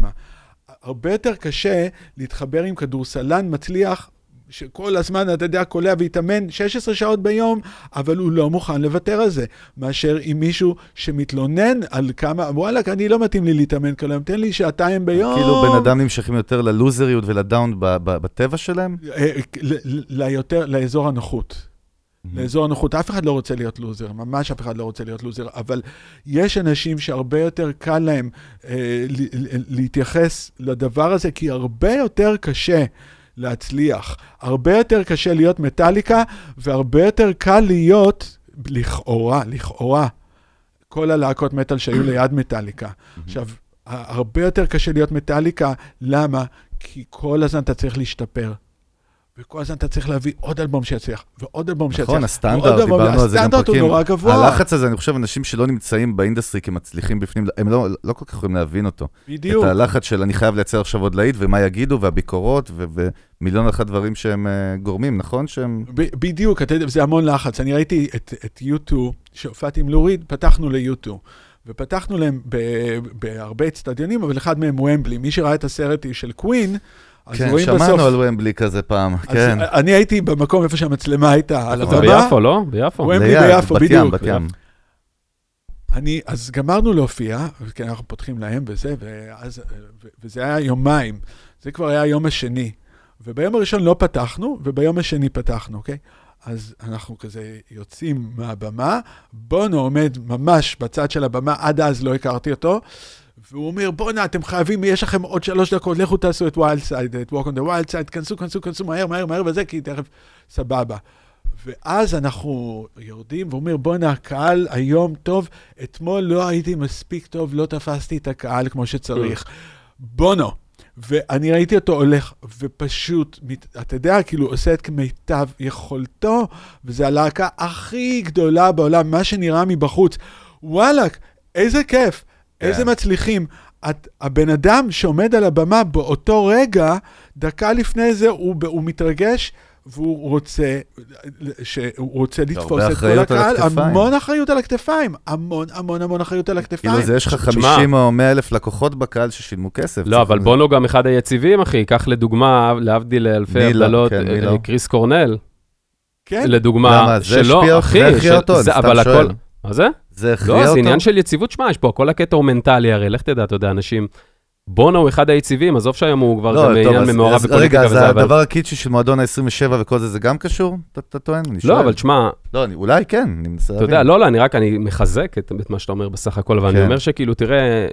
הרבה יותר קשה להתחבר עם כדורסלן מצליח, שכל הזמן, אתה יודע, קולע והתאמן 16 שעות ביום, אבל הוא לא מוכן לוותר על זה, מאשר עם מישהו שמתלונן על כמה, וואלכ, אני לא מתאים לי להתאמן כל היום, תן לי שעתיים ביום. כאילו בן אדם נמשכים יותר ללוזריות ולדאון בטבע שלהם? אה, ל- ליותר, לאזור הנוחות. לאזור הנוחות. אף אחד לא רוצה להיות לוזר, ממש אף אחד לא רוצה להיות לוזר, אבל יש אנשים שהרבה יותר קל להם אה, להתייחס לדבר הזה, כי הרבה יותר קשה להצליח. הרבה יותר קשה להיות מטאליקה, והרבה יותר קל להיות, לכאורה, לכאורה, כל הלהקות מטאל שהיו ליד מטאליקה. עכשיו, הרבה יותר קשה להיות מטאליקה, למה? כי כל הזמן אתה צריך להשתפר. וכל הזמן אתה צריך להביא עוד אלבום שיצליח, ועוד אלבום שיצליח. נכון, הסטנדרט. דיברנו על זה גם הסטנדרט הוא פרקים. נורא גבוה. הלחץ הזה, אני חושב, אנשים שלא נמצאים באינדסטרי כמצליחים בפנים, הם לא לא כל כך יכולים להבין אותו. בדיוק. את הלחץ של אני חייב לייצר עכשיו עוד להיט, ומה יגידו, והביקורות, ו- ומיליון ואחת דברים שהם אה, גורמים, נכון? שהם... ב- בדיוק, אתה יודע, זה המון לחץ. אני ראיתי את, את U2, שהופעתי עם לוריד, פתחנו ל-U2. ופתחנו להם בהרבה אצטדיונים, אבל אחד מהם ומבלי. מי שראה את הסרט של קווין, כן. שמענו על ומבלי כזה פעם, כן. אני הייתי במקום איפה שהמצלמה הייתה, על הבמה. ביפו, לא? ביפו. ומבלי ביפו, בת ים, בדיוק. בת ים. אני, אז גמרנו להופיע, כי אנחנו פותחים להם וזה, ואז, ו- וזה היה יומיים. זה כבר היה היום השני. וביום הראשון לא פתחנו, וביום השני פתחנו, אוקיי? אז אנחנו כזה יוצאים מהבמה, בונו עומד ממש בצד של הבמה, עד אז לא הכרתי אותו, והוא אומר, בואנה, אתם חייבים, יש לכם עוד שלוש דקות, לכו תעשו את ויילד סייד, את Walk on the Wild Side, כנסו, כנסו, כנסו, מהר, מהר, מהר, וזה, כי תכף, סבבה. ואז אנחנו יורדים, והוא אומר, בואנה, הקהל היום טוב, אתמול לא הייתי מספיק טוב, לא תפסתי את הקהל כמו שצריך. בונו. ואני ראיתי אותו הולך, ופשוט, אתה יודע, כאילו, עושה את כמיטב יכולתו, וזו הלהקה הכי גדולה בעולם, מה שנראה מבחוץ. וואלאק, איזה כיף. איזה מצליחים. את, הבן אדם שעומד על הבמה באותו רגע, דקה לפני זה הוא, הוא מתרגש, והוא רוצה, שהוא רוצה לתפוס את כל הקהל, המון אחריות על הכתפיים, המון המון המון אחריות על הכתפיים. כאילו זה יש לך 50 או 100 אלף לקוחות בקהל ששילמו כסף. לא, אבל בונו גם אחד היציבים, אחי, קח לדוגמה, להבדיל אלפי? הבדלות, כן, אה? קריס קורנל. כן. לדוגמה, שלא, אחי, זה הכריע אני שואל. מה זה? זה הכריע אותו. לא, זה עניין של יציבות, שמע, יש פה, כל הקטע הוא מנטלי, הרי לך תדע, אתה יודע, אנשים... בונו הוא אחד היציבים, עזוב שהיום הוא כבר לא, גם עניין ממעורב בפוליטיקה וזה, אבל... רגע, אז הדבר הקיצ'י של מועדון ה-27 וכל זה, זה גם קשור? אתה טוען? לא, אבל תשמע... לא, אולי כן, אני מנסה להבין. אתה יודע, לא, לא, אני רק, אני מחזק את מה שאתה אומר בסך הכל, אבל אני כן. אומר שכאילו, תראה,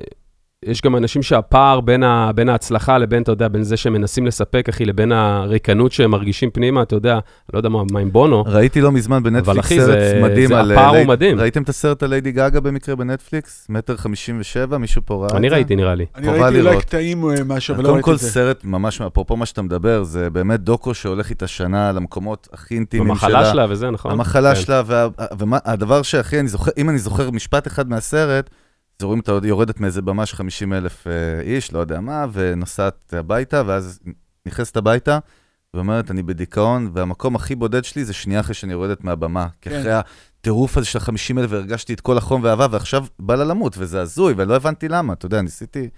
יש גם אנשים שהפער בין, ה, בין ההצלחה לבין, אתה יודע, בין זה שהם מנסים לספק, אחי, לבין הריקנות שהם מרגישים פנימה, אתה יודע, לא יודע מה, מה עם בונו. ראיתי לא מזמן בנטפליקס סרט זה, מדהים זה, על... הפער הוא מדהים. ראיתם את הסרט על ליידי גאגה במקרה בנטפליקס? מטר חמישים ושבע, מישהו פה ראה את זה? אני ראיתי, נראה לי. אני ראיתי אולי קטעים או משהו, אבל לא ראיתי את זה. קודם כל סרט, ממש, אפרופו מה שאתה מדבר, זה באמת דוקו שהולך איתה שנה למקומות הכי אינטימיים שלה. המחלה שלה וזה, נכון. המחלה כן. שלה, והדבר שהכי, אם אני זוכר משפט אחד מהסרט, אז רואים אותה יורדת מאיזה במה של 50 אלף אה, איש, לא יודע מה, ונוסעת הביתה, ואז נכנסת הביתה, ואומרת, אני בדיכאון, והמקום הכי בודד שלי זה שנייה אחרי שאני יורדת מהבמה. כי כן. אחרי הטירוף הזה של ה-50 אלף, והרגשתי את כל החום והאהבה, ועכשיו בא לה למות, וזה הזוי, ולא הבנתי למה. אתה יודע, ניסיתי...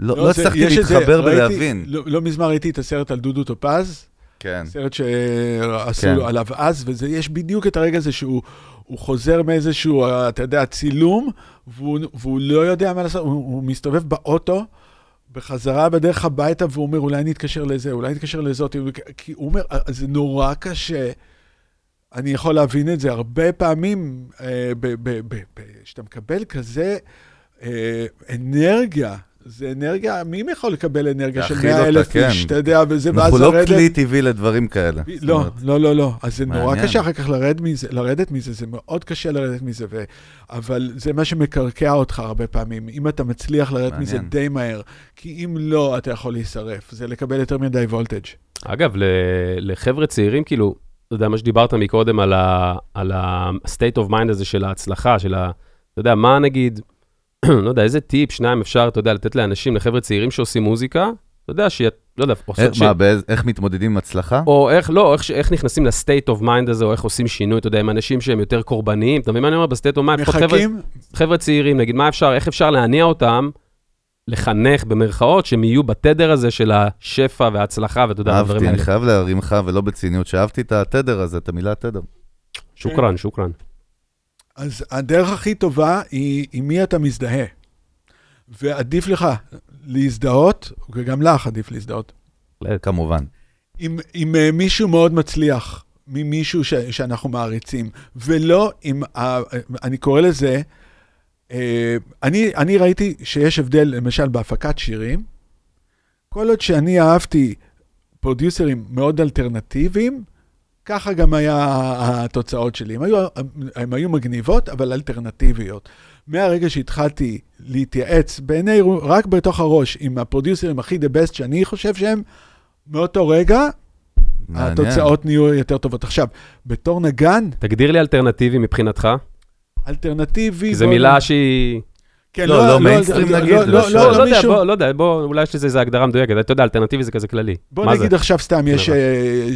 לא, לא, לא הצלחתי להתחבר ולהבין. לא, לא מזמן ראיתי את הסרט על דודו טופז. כן. סרט שעשו כן. עליו אז, ויש בדיוק את הרגע הזה שהוא הוא חוזר מאיזשהו, אתה יודע, צילום, והוא, והוא לא יודע מה לעשות, הוא, הוא מסתובב באוטו, בחזרה בדרך הביתה, והוא אומר, אולי אני אתקשר לזה, אולי אני אתקשר לזאת, כי הוא אומר, אה, זה נורא קשה. אני יכול להבין את זה הרבה פעמים, אה, כשאתה מקבל כזה אה, אנרגיה זה אנרגיה, מי יכול לקבל אנרגיה של 100 אלף כן. איש, אתה יודע, וזה, ואז לרדת... אנחנו לא כלי טבעי לדברים כאלה. לא, לא, לא, לא. אז זה נורא קשה אחר כך לרד מזה, לרדת מזה, זה מאוד קשה לרדת מזה, ו... אבל זה מה שמקרקע אותך הרבה פעמים. אם אתה מצליח לרדת מעניין. מזה די מהר, כי אם לא, אתה יכול להישרף. זה לקבל יותר מדי וולטג'. אגב, לחבר'ה צעירים, כאילו, אתה יודע, מה שדיברת מקודם על ה-state of mind הזה של ההצלחה, של ה... אתה יודע, מה נגיד... *clears throat* לא יודע, איזה טיפ, שניים אפשר, אתה יודע, לתת לאנשים, לחבר'ה צעירים שעושים מוזיקה, אתה יודע, ש... לא יודע, עושות ש... מה, באיז, איך מתמודדים עם הצלחה? או איך, לא, איך, איך נכנסים ל state of mind הזה, או איך עושים שינוי, אתה יודע, עם אנשים שהם יותר קורבניים, אתה מבין מה אני אומר? ב state of mind, מחכים? חבר'ה צעירים, נגיד, מה אפשר, איך אפשר להניע אותם, לחנך במרכאות, שהם יהיו בתדר הזה של השפע וההצלחה, ואתה יודע, הדברים האלה. אהבתי, אני חייב להרים לך, ולא בציניות, שאהבתי את התדר הזה, את המילה תדר. שוכראן, שוכראן. אז הדרך הכי טובה היא עם מי אתה מזדהה. ועדיף לך להזדהות, וגם לך עדיף להזדהות. כמובן. עם, עם uh, מישהו מאוד מצליח, ממישהו ש, שאנחנו מעריצים, ולא עם, uh, אני קורא לזה, uh, אני, אני ראיתי שיש הבדל, למשל, בהפקת שירים. כל עוד שאני אהבתי פרודיוסרים מאוד אלטרנטיביים, ככה גם היה התוצאות שלי. הם היו מגניבות, אבל אלטרנטיביות. מהרגע שהתחלתי להתייעץ בעיני, רק בתוך הראש, עם הפרודיוסרים הכי the best שאני חושב שהם, מאותו רגע, מעניין. התוצאות נהיו יותר טובות. עכשיו, בתור נגן... תגדיר לי אלטרנטיבי מבחינתך. אלטרנטיבי... זו מילה שהיא... כן, לא, לא, מיינסטרים נגיד, לא, לא, לא, לא יודע, בוא, לא יודע, בוא, אולי יש לזה הגדרה מדויקת, אתה יודע, אלטרנטיבי זה כזה כללי. בוא נגיד עכשיו סתם, יש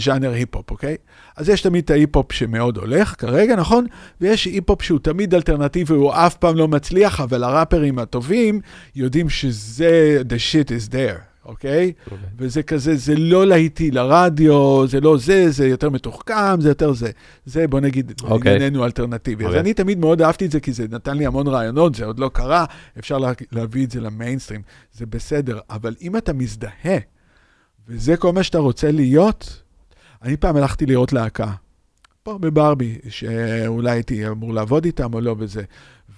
ז'אנר היפ-הופ, אוקיי? אז יש תמיד את ההיפ-הופ שמאוד הולך כרגע, נכון? ויש היפ-הופ שהוא תמיד אלטרנטיבי, הוא אף פעם לא מצליח, אבל הראפרים הטובים יודעים שזה, the shit is there. אוקיי? וזה כזה, זה לא להיטי לרדיו, זה לא זה, זה יותר מתוחכם, זה יותר זה. זה, בוא נגיד, אוקיי. ענייננו אלטרנטיבי. אז אוקיי. אני תמיד מאוד אהבתי את זה, כי זה נתן לי המון רעיונות, זה עוד לא קרה, אפשר לה, להביא את זה למיינסטרים, זה בסדר. אבל אם אתה מזדהה, וזה כל מה שאתה רוצה להיות, אני פעם הלכתי לראות להקה, פה בברבי, שאולי הייתי אמור לעבוד איתם או לא וזה.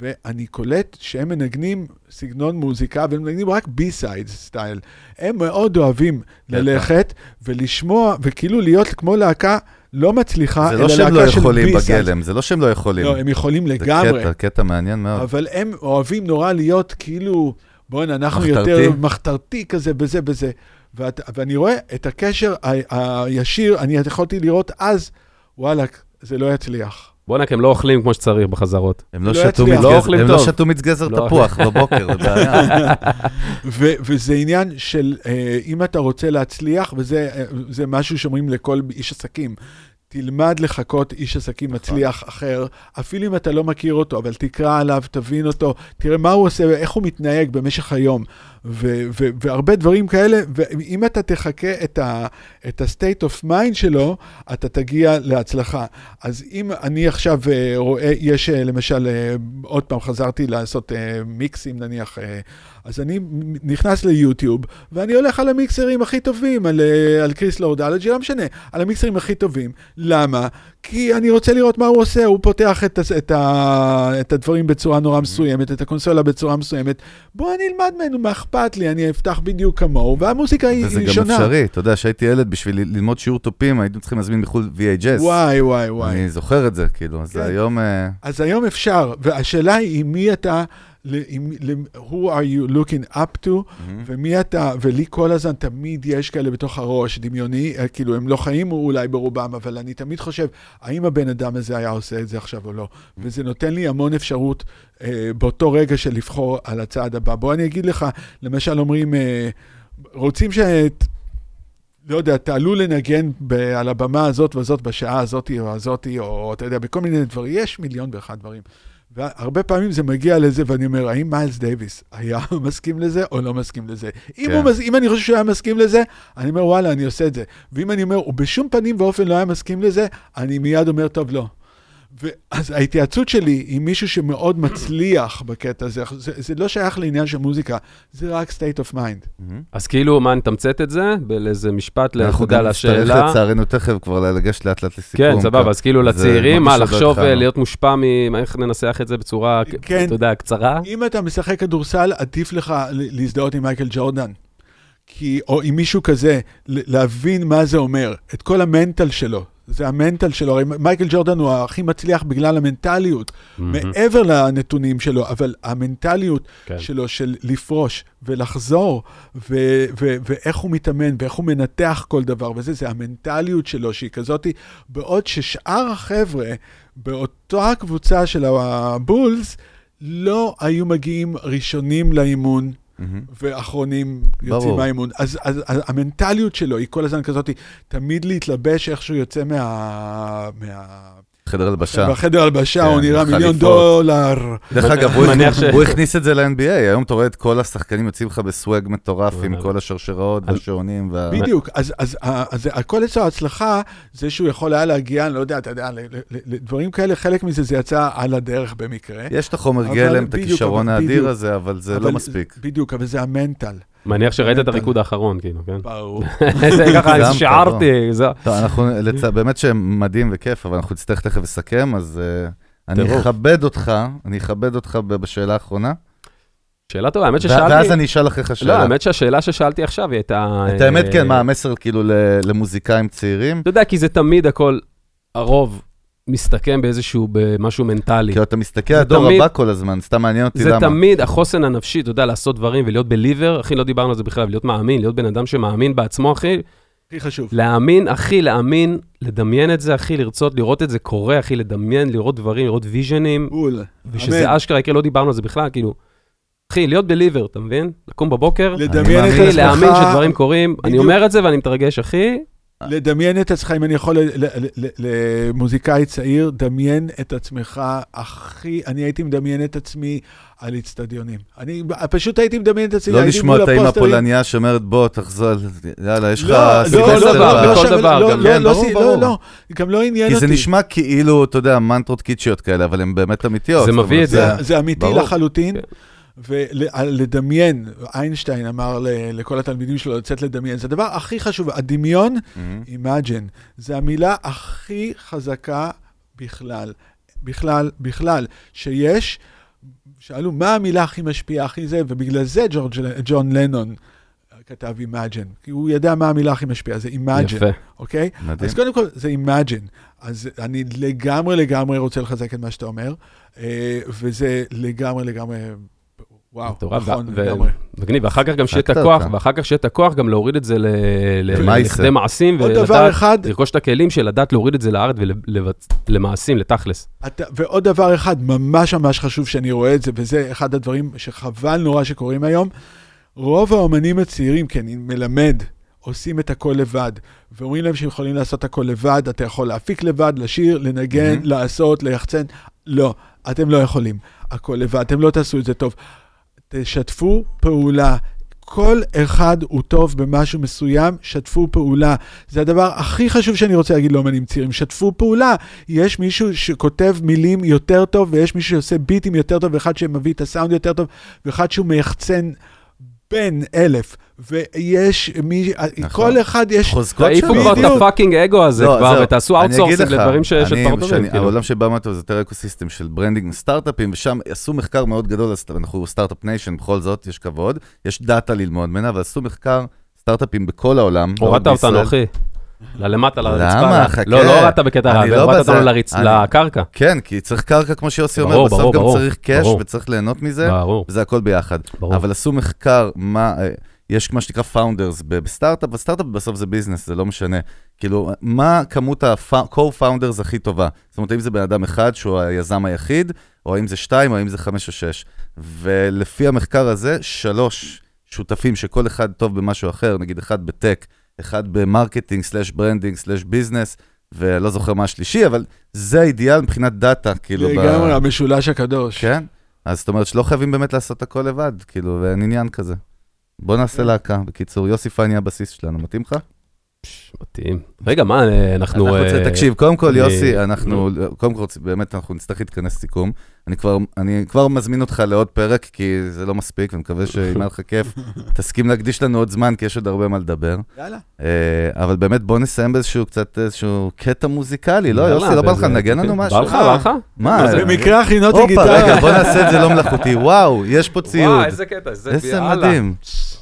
ואני קולט שהם מנגנים סגנון מוזיקה, והם מנגנים רק B-side style. הם מאוד אוהבים ללכת ולשמוע, וכאילו להיות כמו להקה לא מצליחה, זה אלא לא שהם לא להקה של יכולים B-side. בגלם, זה לא שהם לא יכולים. לא, הם יכולים זה לגמרי, קטע, קטע מעניין מאוד. אבל הם אוהבים נורא להיות כאילו, בוא'נה, אנחנו מחתרתי. יותר מחתרתי כזה וזה וזה. ואת, ואני רואה את הקשר הישיר, אני יכולתי לראות אז, וואלה, זה לא יצליח. בוא'נה, כי הם לא אוכלים כמו שצריך בחזרות. הם לא לא שתו יצליח. מצגז- לא הם לא. שתו מצגזר לא. תפוח בבוקר, זה בעיה. *laughs* ו- וזה עניין של אה, אם אתה רוצה להצליח, וזה אה, זה משהו שאומרים לכל איש עסקים, תלמד לחכות איש עסקים מצליח אחר, אפילו אם אתה לא מכיר אותו, אבל תקרא עליו, תבין אותו, תראה מה הוא עושה, איך הוא מתנהג במשך היום, ו- ו- והרבה דברים כאלה, ואם אתה תחכה את ה- את ה-state of mind שלו, אתה תגיע להצלחה. אז אם אני עכשיו אה, רואה, יש אה, למשל, אה, עוד פעם חזרתי לעשות מיקסים נניח, אז אני נכנס ליוטיוב, ואני הולך על המיקסרים הכי טובים, על, על קריס לורדלג'י, לא משנה, על המיקסרים הכי טובים. למה? כי אני רוצה לראות מה הוא עושה, הוא פותח את, את, ה, את הדברים בצורה נורא מסוימת, את הקונסולה בצורה מסוימת. בוא אני אלמד ממנו, מה אכפת לי, אני אפתח בדיוק כמוהו, והמוזיקה היא, וזה היא גם שונה. אפשרי, אתה יודע, כשהייתי ילד, בשביל ללמוד שיעור תופים, היינו צריכים להזמין מחו"ל VHS. וואי, וואי, וואי. אני זוכר את זה, כאילו, אז כן. היום... אה, אז היום אפשר, והשאלה היא מי אתה, who are you looking up to, ומי אתה, ולי כל הזמן תמיד יש כאלה בתוך הראש, דמיוני, אה, כאילו הם לא חיים אולי ברובם, אבל אני תמיד חושב, האם הבן אדם הזה היה עושה את זה עכשיו או לא? וזה נותן לי המון אפשרות אה, באותו רגע של לבחור על הצעד הבא. בוא אני אגיד לך, למשל אומרים, אה, רוצים ש... לא יודע, תעלו לנגן ב- על הבמה הזאת והזאת בשעה הזאתי או הזאתי, או אתה יודע, בכל מיני דברים, יש מיליון ואחד דברים. והרבה פעמים זה מגיע לזה, ואני אומר, האם מיילס דייוויס היה *laughs* מסכים לזה או לא מסכים לזה? אם, כן. הוא, מס- אם אני חושב שהוא היה מסכים לזה, אני אומר, וואלה, אני עושה את זה. ואם אני אומר, הוא בשום פנים ואופן לא היה מסכים לזה, אני מיד אומר, טוב, לא. ואז ההתייעצות שלי עם מישהו שמאוד מצליח בקטע הזה, זה, זה לא שייך לעניין של מוזיקה, זה רק state of mind. אז כאילו, מה, נתמצת את זה באיזה משפט אנחנו לחודה גם נצטרך לשאלה? לצערנו תכף כבר לגשת לאט לאט לסיכום. כן, סבבה, אז כאילו לצעירים, מה, לא לחשוב. אה, להיות מושפע מ... איך ננסח את זה בצורה, כן. אתה יודע, קצרה? אם אתה משחק כדורסל, עדיף לך להזדהות עם מייקל ג'ורדן. כי, או עם מישהו כזה, להבין מה זה אומר, את כל המנטל שלו. זה המנטל שלו, הרי מייקל ג'ורדן הוא הכי מצליח בגלל המנטליות, מהמם. מעבר לנתונים שלו, אבל המנטליות כן. שלו של לפרוש ולחזור, ו- ו- ואיך הוא מתאמן ואיך הוא מנתח כל דבר וזה, זה המנטליות שלו שהיא כזאת, בעוד ששאר החבר'ה באותה הקבוצה של הבולס, לא היו מגיעים ראשונים לאימון. ואחרונים יוצאים. מהאימון. אז, אז, אז המנטליות שלו היא כל הזמן כזאת, תמיד להתלבש איך שהוא יוצא מה... מה... חדר הלבשה. בחדר הלבשה, כן, הוא נראה. מיליון דולר. דרך אגב, הוא הכניס את זה ל-NBA, היום אתה רואה את כל השחקנים יוצאים לך בסוואג מטורף עם. כל השרשראות והשעונים. וה- בדיוק, אז, אז, אז, אז הכל אצלו ההצלחה, זה שהוא יכול היה להגיע, אני לא יודע, אתה יודע, לדברים כאלה, חלק מזה זה יצא על הדרך במקרה. יש את החומר גלם, את הכישרון האדיר. הזה, אבל זה לא מספיק. בדיוק, אבל זה המנטל. מניח שראית את מנטל. הריקוד האחרון, כאילו, כן? ברור. *laughs* זה ככה, גם שיערתי, זה... טוב, אנחנו. באמת שמדהים וכיף, אבל אנחנו נצטרך תכף לסכם, אז uh, אני. אכבד אותך, אני אכבד אותך בשאלה האחרונה, שאלה טובה, האמת ששאלתי... ואז אני אשאל אחריך לא, שאלה. האמת שהשאלה ששאלתי עכשיו היא הייתה... את האמת, אה, כן, מה המסר כאילו למוזיקאים צעירים? אתה יודע, כי זה תמיד הכל, הרוב מסתכם באיזשהו, במשהו מנטלי. כי אתה מסתכל זה על הדור הבא כל הזמן, סתם מעניין אותי זה למה. תמיד החוסן הנפשי, אתה יודע, לעשות דברים ולהיות בליבר, אחי, לא דיברנו על זה בכלל, להיות מאמין, להיות בן אדם שמאמין בעצמו, אחי, הכי חשוב. להאמין, אחי, להאמין, לדמיין את זה, אחי, לרצות לראות את זה קורה, אחי, לדמיין, לראות דברים, לראות ויז'נים, בול. ושזה אמן. אשכרה יקרה, לא דיברנו על זה בכלל, כאילו, אחי, להיות בליבר, אתה מבין? לקום בבוקר, לדמיין את אחי, עצמך. להאמין שדברים קורים, אני. אומר את זה ואני מתרגש, אחי, לדמיין את עצמך, אם אני יכול, ל- ל- ל- למוזיקאי צעיר, דמיין את עצמך הכי, אני הייתי מדמיין את עצמי על אצטדיונים. אני פשוט הייתי מדמיין את עצמי, לא לשמוע את האמא. הפולניה שאומרת, בוא, תחזור, יאללה, יש לך לא, בכל לא, דבר, הבא." בכל דבר, לא, גם- לא, כן, לא, ברור, לא, ברור. לא, גם לא עניין כי אותי. זה נשמע כאילו, אתה יודע, מנטרות קיצ'יות כאלה, אבל הן באמת אמיתיות. זה מביא את זה. זה, אמיתי ברור. לחלוטין. ולדמיין, איינשטיין אמר לכל התלמידים שלו לצאת לדמיין, זה הדבר הכי חשוב, הדמיון, מהמם. Imagine, זה המילה הכי חזקה בכלל, בכלל, בכלל, שיש. שאלו, מה המילה הכי משפיעה, הכי זה, ובגלל זה ג'ורג', ג'ון לנון כתב Imagine, כי הוא ידע מה המילה הכי משפיעה, זה Imagine, יפה. אוקיי? מדהים. אז קודם כל, זה Imagine. אז אני לגמרי לגמרי רוצה לחזק את מה שאתה אומר, אה, וזה לגמרי לגמרי, וואו, מטורף, נכון, ו- לגמרי. מגניב, ואחר כך גם שיהיה את הכוח, אותה. ואחר כך שיהיה את הכוח גם להוריד את זה ל- ל- למעשה. לכדי מעשים, עוד דבר ולדעת, אחד, לרכוש את הכלים של לדעת להוריד את זה לארץ ולמעשים, לתכלס. אתה, ועוד דבר אחד ממש ממש חשוב שאני רואה את זה, וזה אחד הדברים שחבל נורא שקורים היום, רוב האומנים הצעירים, כי אני מלמד, עושים את הכל לבד, ואומרים להם שהם יכולים לעשות הכל לבד, אתה יכול להפיק לבד, לשיר, לנגן, Mhm. לעשות, ליחצן. לא, אתם לא יכולים. הכל לבד, אתם לא תעשו את זה טוב. תשתפו פעולה. כל אחד הוא טוב במשהו מסוים, שתפו פעולה. זה הדבר הכי חשוב שאני רוצה להגיד לאומנים צעירים, שתפו פעולה. יש מישהו שכותב מילים יותר טוב, ויש מישהו שעושה ביטים יותר טוב, ואחד שמביא את הסאונד יותר טוב, ואחד שהוא מייחצן בין אלף. ויש מי, נכון. כל אחד יש... חוזקות תעיפו שלו. כבר את. ה fucking אגו הזה לא, כבר, זהו. ותעשו outsourcing לך, לדברים ש- אני- שכבר טובים. שאני- כאילו. העולם שבא מאותו זה יותר ecosystem של branding וסטארט-אפים, ושם עשו מחקר מאוד גדול, אז אנחנו start-up nation, בכל זאת, יש כבוד, יש data ללמוד ממנה, אבל עשו מחקר סטארט-אפים בכל העולם. לא הורדת אותנו. אחי. ללמטה, לרצפה. למה? חכה. לא, לא הורדת בקטע רע, הורדת. אותנו לרצ- אני- לקרקע. כן, כי צריך קרקע, כמו שיוסי אומר, בסוף ברור, גם ברור. צריך cash ברור. וצריך ליהנות מזה, ברור, וזה הכל ביחד. ברור. אבל עשו מחקר, מה, אה, יש מה שנקרא founders בסטארט-אפ, וסטארט-אפ בסוף זה business, זה לא משנה. כאילו, מה כמות ה-co-founders הכי טובה? זאת אומרת, האם זה בן אדם אחד שהוא היזם היחיד, או האם זה שתיים, או האם זה חמש או שש. ולפי המחקר הזה, שלוש שותפים שכל אחד טוב במשהו אחר, נגיד אחד ב tech, אחד ב marketing, slash branding, slash business, ולא זוכר מה השלישי, אבל זה האידיאל מבחינת data, כאילו. ב- לגמרי, המשולש הקדוש. כן? אז זאת אומרת שלא חייבים באמת לעשות הכל לבד, כאילו, ואין עניין כזה. בוא כן. נעשה להקה, בקיצור, יוסי פיין יהיה הבסיס שלנו, מתאים לך? פש, מתאים. רגע, מה, אנחנו... אנחנו רוצים- אה, תקשיב, קודם כל, אני- יוסי, אנחנו, קודם כל, רוצים- באמת, אנחנו נצטרך להתכנס סיכום. אני כבר, אני כבר מזמין אותך לעוד פרק, כי זה לא מספיק, ומקווה שאם היה לך כיף, *laughs* תסכים להקדיש לנו עוד זמן, כי יש עוד הרבה מה לדבר. יאללה. אה, אבל באמת, בוא נסיים באיזשהו קצת, איזשהו קטע מוזיקלי, לא, יוסי, לא בא לך לנגן לנו משהו? בא לך, בא לך? מה? זה? במקרה הכינותי הופה, גיטרה. רגע, בוא נעשה את זה לא מלאכותי. *laughs* וואו, יש פה ציוד. וואו, איזה קטע, איזה... מדהים.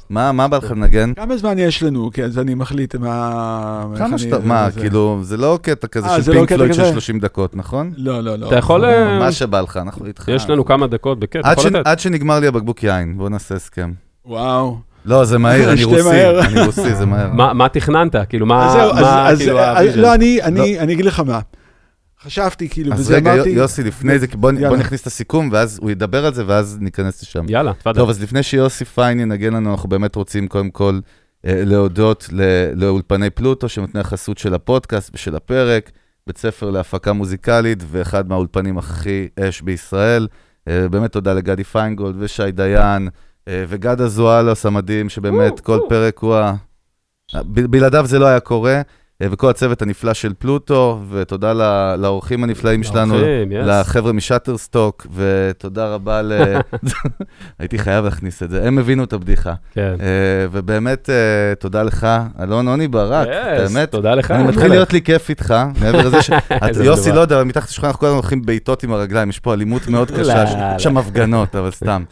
מה, מה בא לך לנגן? כמה זמן יש לנו? כי אז אני מחליט מה... כמה שאתה, מה, זה- כאילו, זה לא קטע כזה אה, של זה לא פינק פלויד של כזה? 30 דקות, נכון? לא, לא, לא. אתה יכול... אה, מה שבא לך, אנחנו איתך. יש לנו כמה דקות בכיף, אתה עד יכול ש- לתת. עד שנגמר לי הבקבוק יין, בוא נעשה הסכם. וואו. לא, זה מהיר, אני *laughs* רוסי. אני רוסי, זה מהר. מה מה תכננת? כאילו, אז מה זהו, אז- מה, אז- כאילו אז- ה vision? לא, אני- אני אני אגיד לך מה. חשבתי, כאילו, אז וזה רגע, אמרתי... יוסי, לפני זה, בוא. בוא נכניס את הסיכום, ואז הוא ידבר על זה, ואז ניכנס לשם. יאללה, תפדל. טוב, אז לפני שיוסי פיין ינגן לנו, אנחנו באמת רוצים קודם כל אה, להודות ל- לאולפני פלוטו, שנותני החסות של הפודקאסט ושל הפרק, בית ספר להפקה מוזיקלית, ואחד מהאולפנים הכי אש בישראל. אה, באמת תודה לגדי פיינגולד ושי דיין, אה, וגד אזואלוס המדהים, שבאמת כל פרק הוא ה... בלעדיו זה לא היה קורה. אה, וכל הצוות הנפלא של פלוטו, ותודה לאורחים הנפלאים שלנו. לחבר'ה משאטרסטוק, ותודה רבה ל... *laughs* הייתי חייב להכניס את זה, הם הבינו את הבדיחה. כן. אה, ובאמת, אה, תודה לך, אלון עוני ברק, באמת. תודה לך. אני מתחיל. להיות לי כיף איתך, מעבר לזה ש... *laughs* יוסי. לא יודע, אבל מתחת לשולחן אנחנו כל הזמן הולכים בעיטות עם הרגליים, יש פה אלימות מאוד לא, קשה, לא. יש שם הפגנות, אבל *laughs* סתם.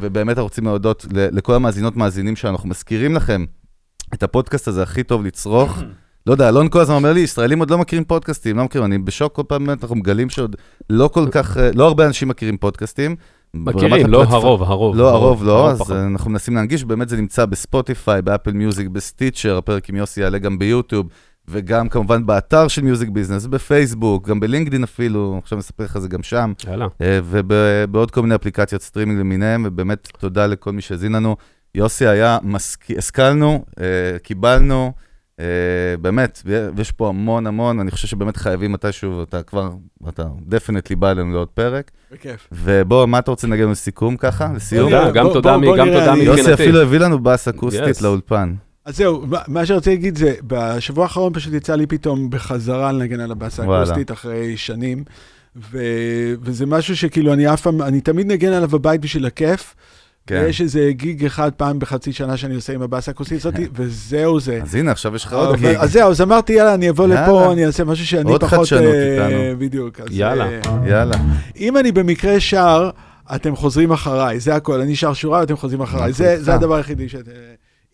ובאמת אנחנו רוצים להודות לכל המאזינות מאזינים שלנו, אנחנו מזכירים לכם את הפודקאסט הזה הכי טוב לצרוך. *clears throat* לא יודע, אלון כל הזמן אומר לי, ישראלים עוד לא מכירים פודקאסטים, לא מכירים, אני בשוק כל פעם, אנחנו מגלים שעוד לא כל כך, לא הרבה אנשים מכירים פודקאסטים. מכירים, לא הפלטפורמה- הרוב, הרוב. לא, הרוב לא, אז פחות. אנחנו מנסים להנגיש, באמת זה נמצא בספוטיפיי, ב-Apple Music, ב-Stitcher, הפרק עם יוסי יעלה גם ביוטיוב, וגם כמובן באתר של Music Business, בפייסבוק, גם בלינקדין אפילו, עכשיו אני אספר לך זה גם שם, יאללה. אה, ובעוד כל מיני אפליקציות סטרימינג למיניהם, ובאמת תודה לכל מי שהאזין לנו. יוסי היה, מסק... השכלנו, אה, קיבלנו, באמת, ויש פה המון המון, אני חושב שבאמת חייבים מתישהו, אתה כבר, אתה definitely בא אלינו לעוד פרק. בכיף. ובוא, מה אתה רוצה לנגן לנו סיכום ככה, לסיום? גם תודה מבחינתי. יוסי אפילו הביא לנו בס אקוסטית Yes. לאולפן. אז זהו, מה- שרציתי להגיד זה, בשבוע האחרון פשוט יצא לי פתאום בחזרה לנגן על הבאסה וואלה. האקוסטית אחרי שנים, ו... וזה משהו שכאילו אני אף פעם, אני תמיד נגן עליו בבית בשביל הכיף. כן. יש איזה גיג אחד פעם בחצי שנה שאני עושה עם הבאסה האקוסטית הזאת, *laughs* וזהו זה. אז הנה, עכשיו יש לך עוד גיג. אז זהו, אז אמרתי, יאללה, אני אבוא. לפה, אני אעשה משהו שאני עוד פחות... חדשנות אה, איתנו. בדיוק. יאללה. אה, יאללה. אם אני במקרה שר, אתם חוזרים אחריי, זה הכל. אני שר שורה, אתם חוזרים אחריי. זה הדבר היחידי ש...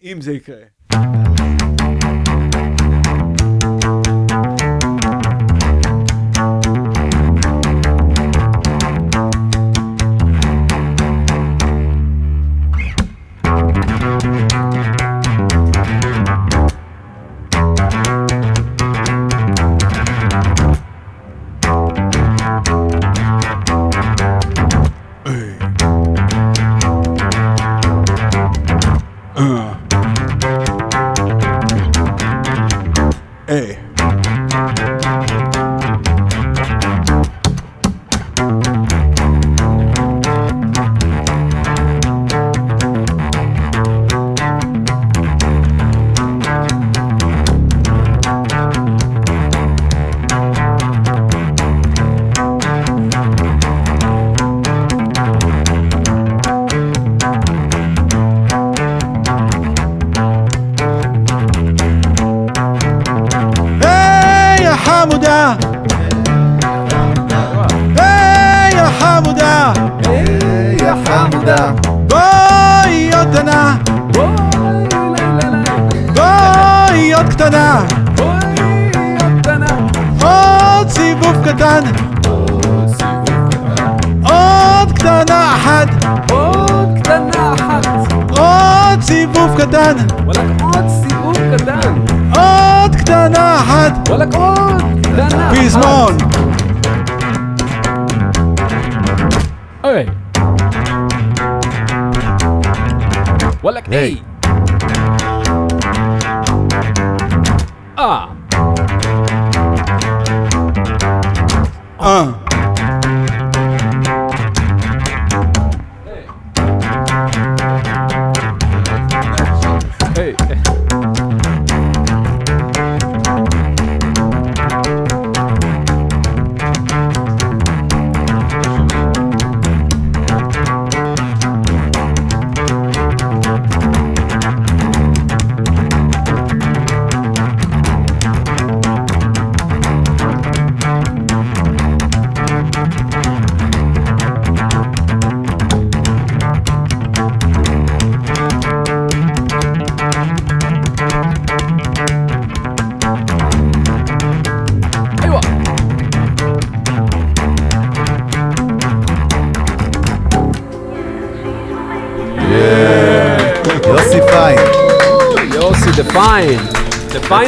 אם זה יקרה.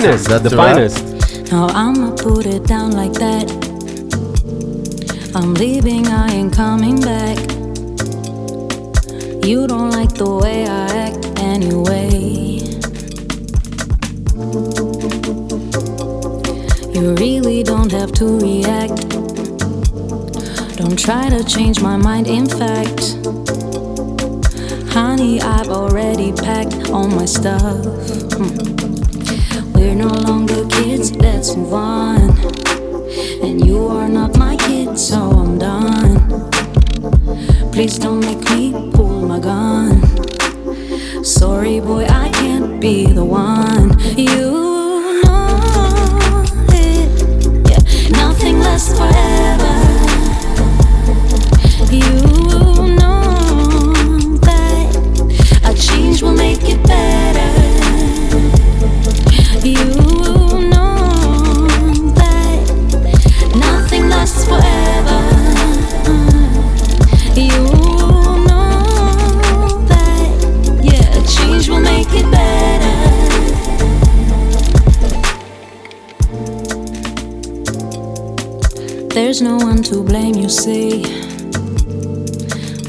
Finest. Is the the finest. Now I'ma put it down like that. I'm leaving, I ain't coming back. You don't like the way I act anyway. You really don't have to react. Don't try to change my mind, in fact. Honey, I've already packed all my stuff. Hmm. We're no longer kids, let's move on. And you are not my kid, so I'm done. Please don't make me pull my gun. Sorry, boy, I can't be the one. You There's no one to blame, you see.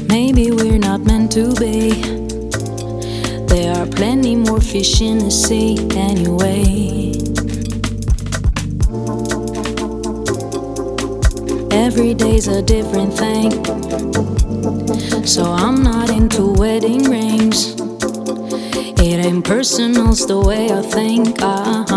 Maybe we're not meant to be. Plenty more fish in the sea anyway. Every day's a different thing. So I'm not into wedding rings. It ain't personal, it's the way I think. Uh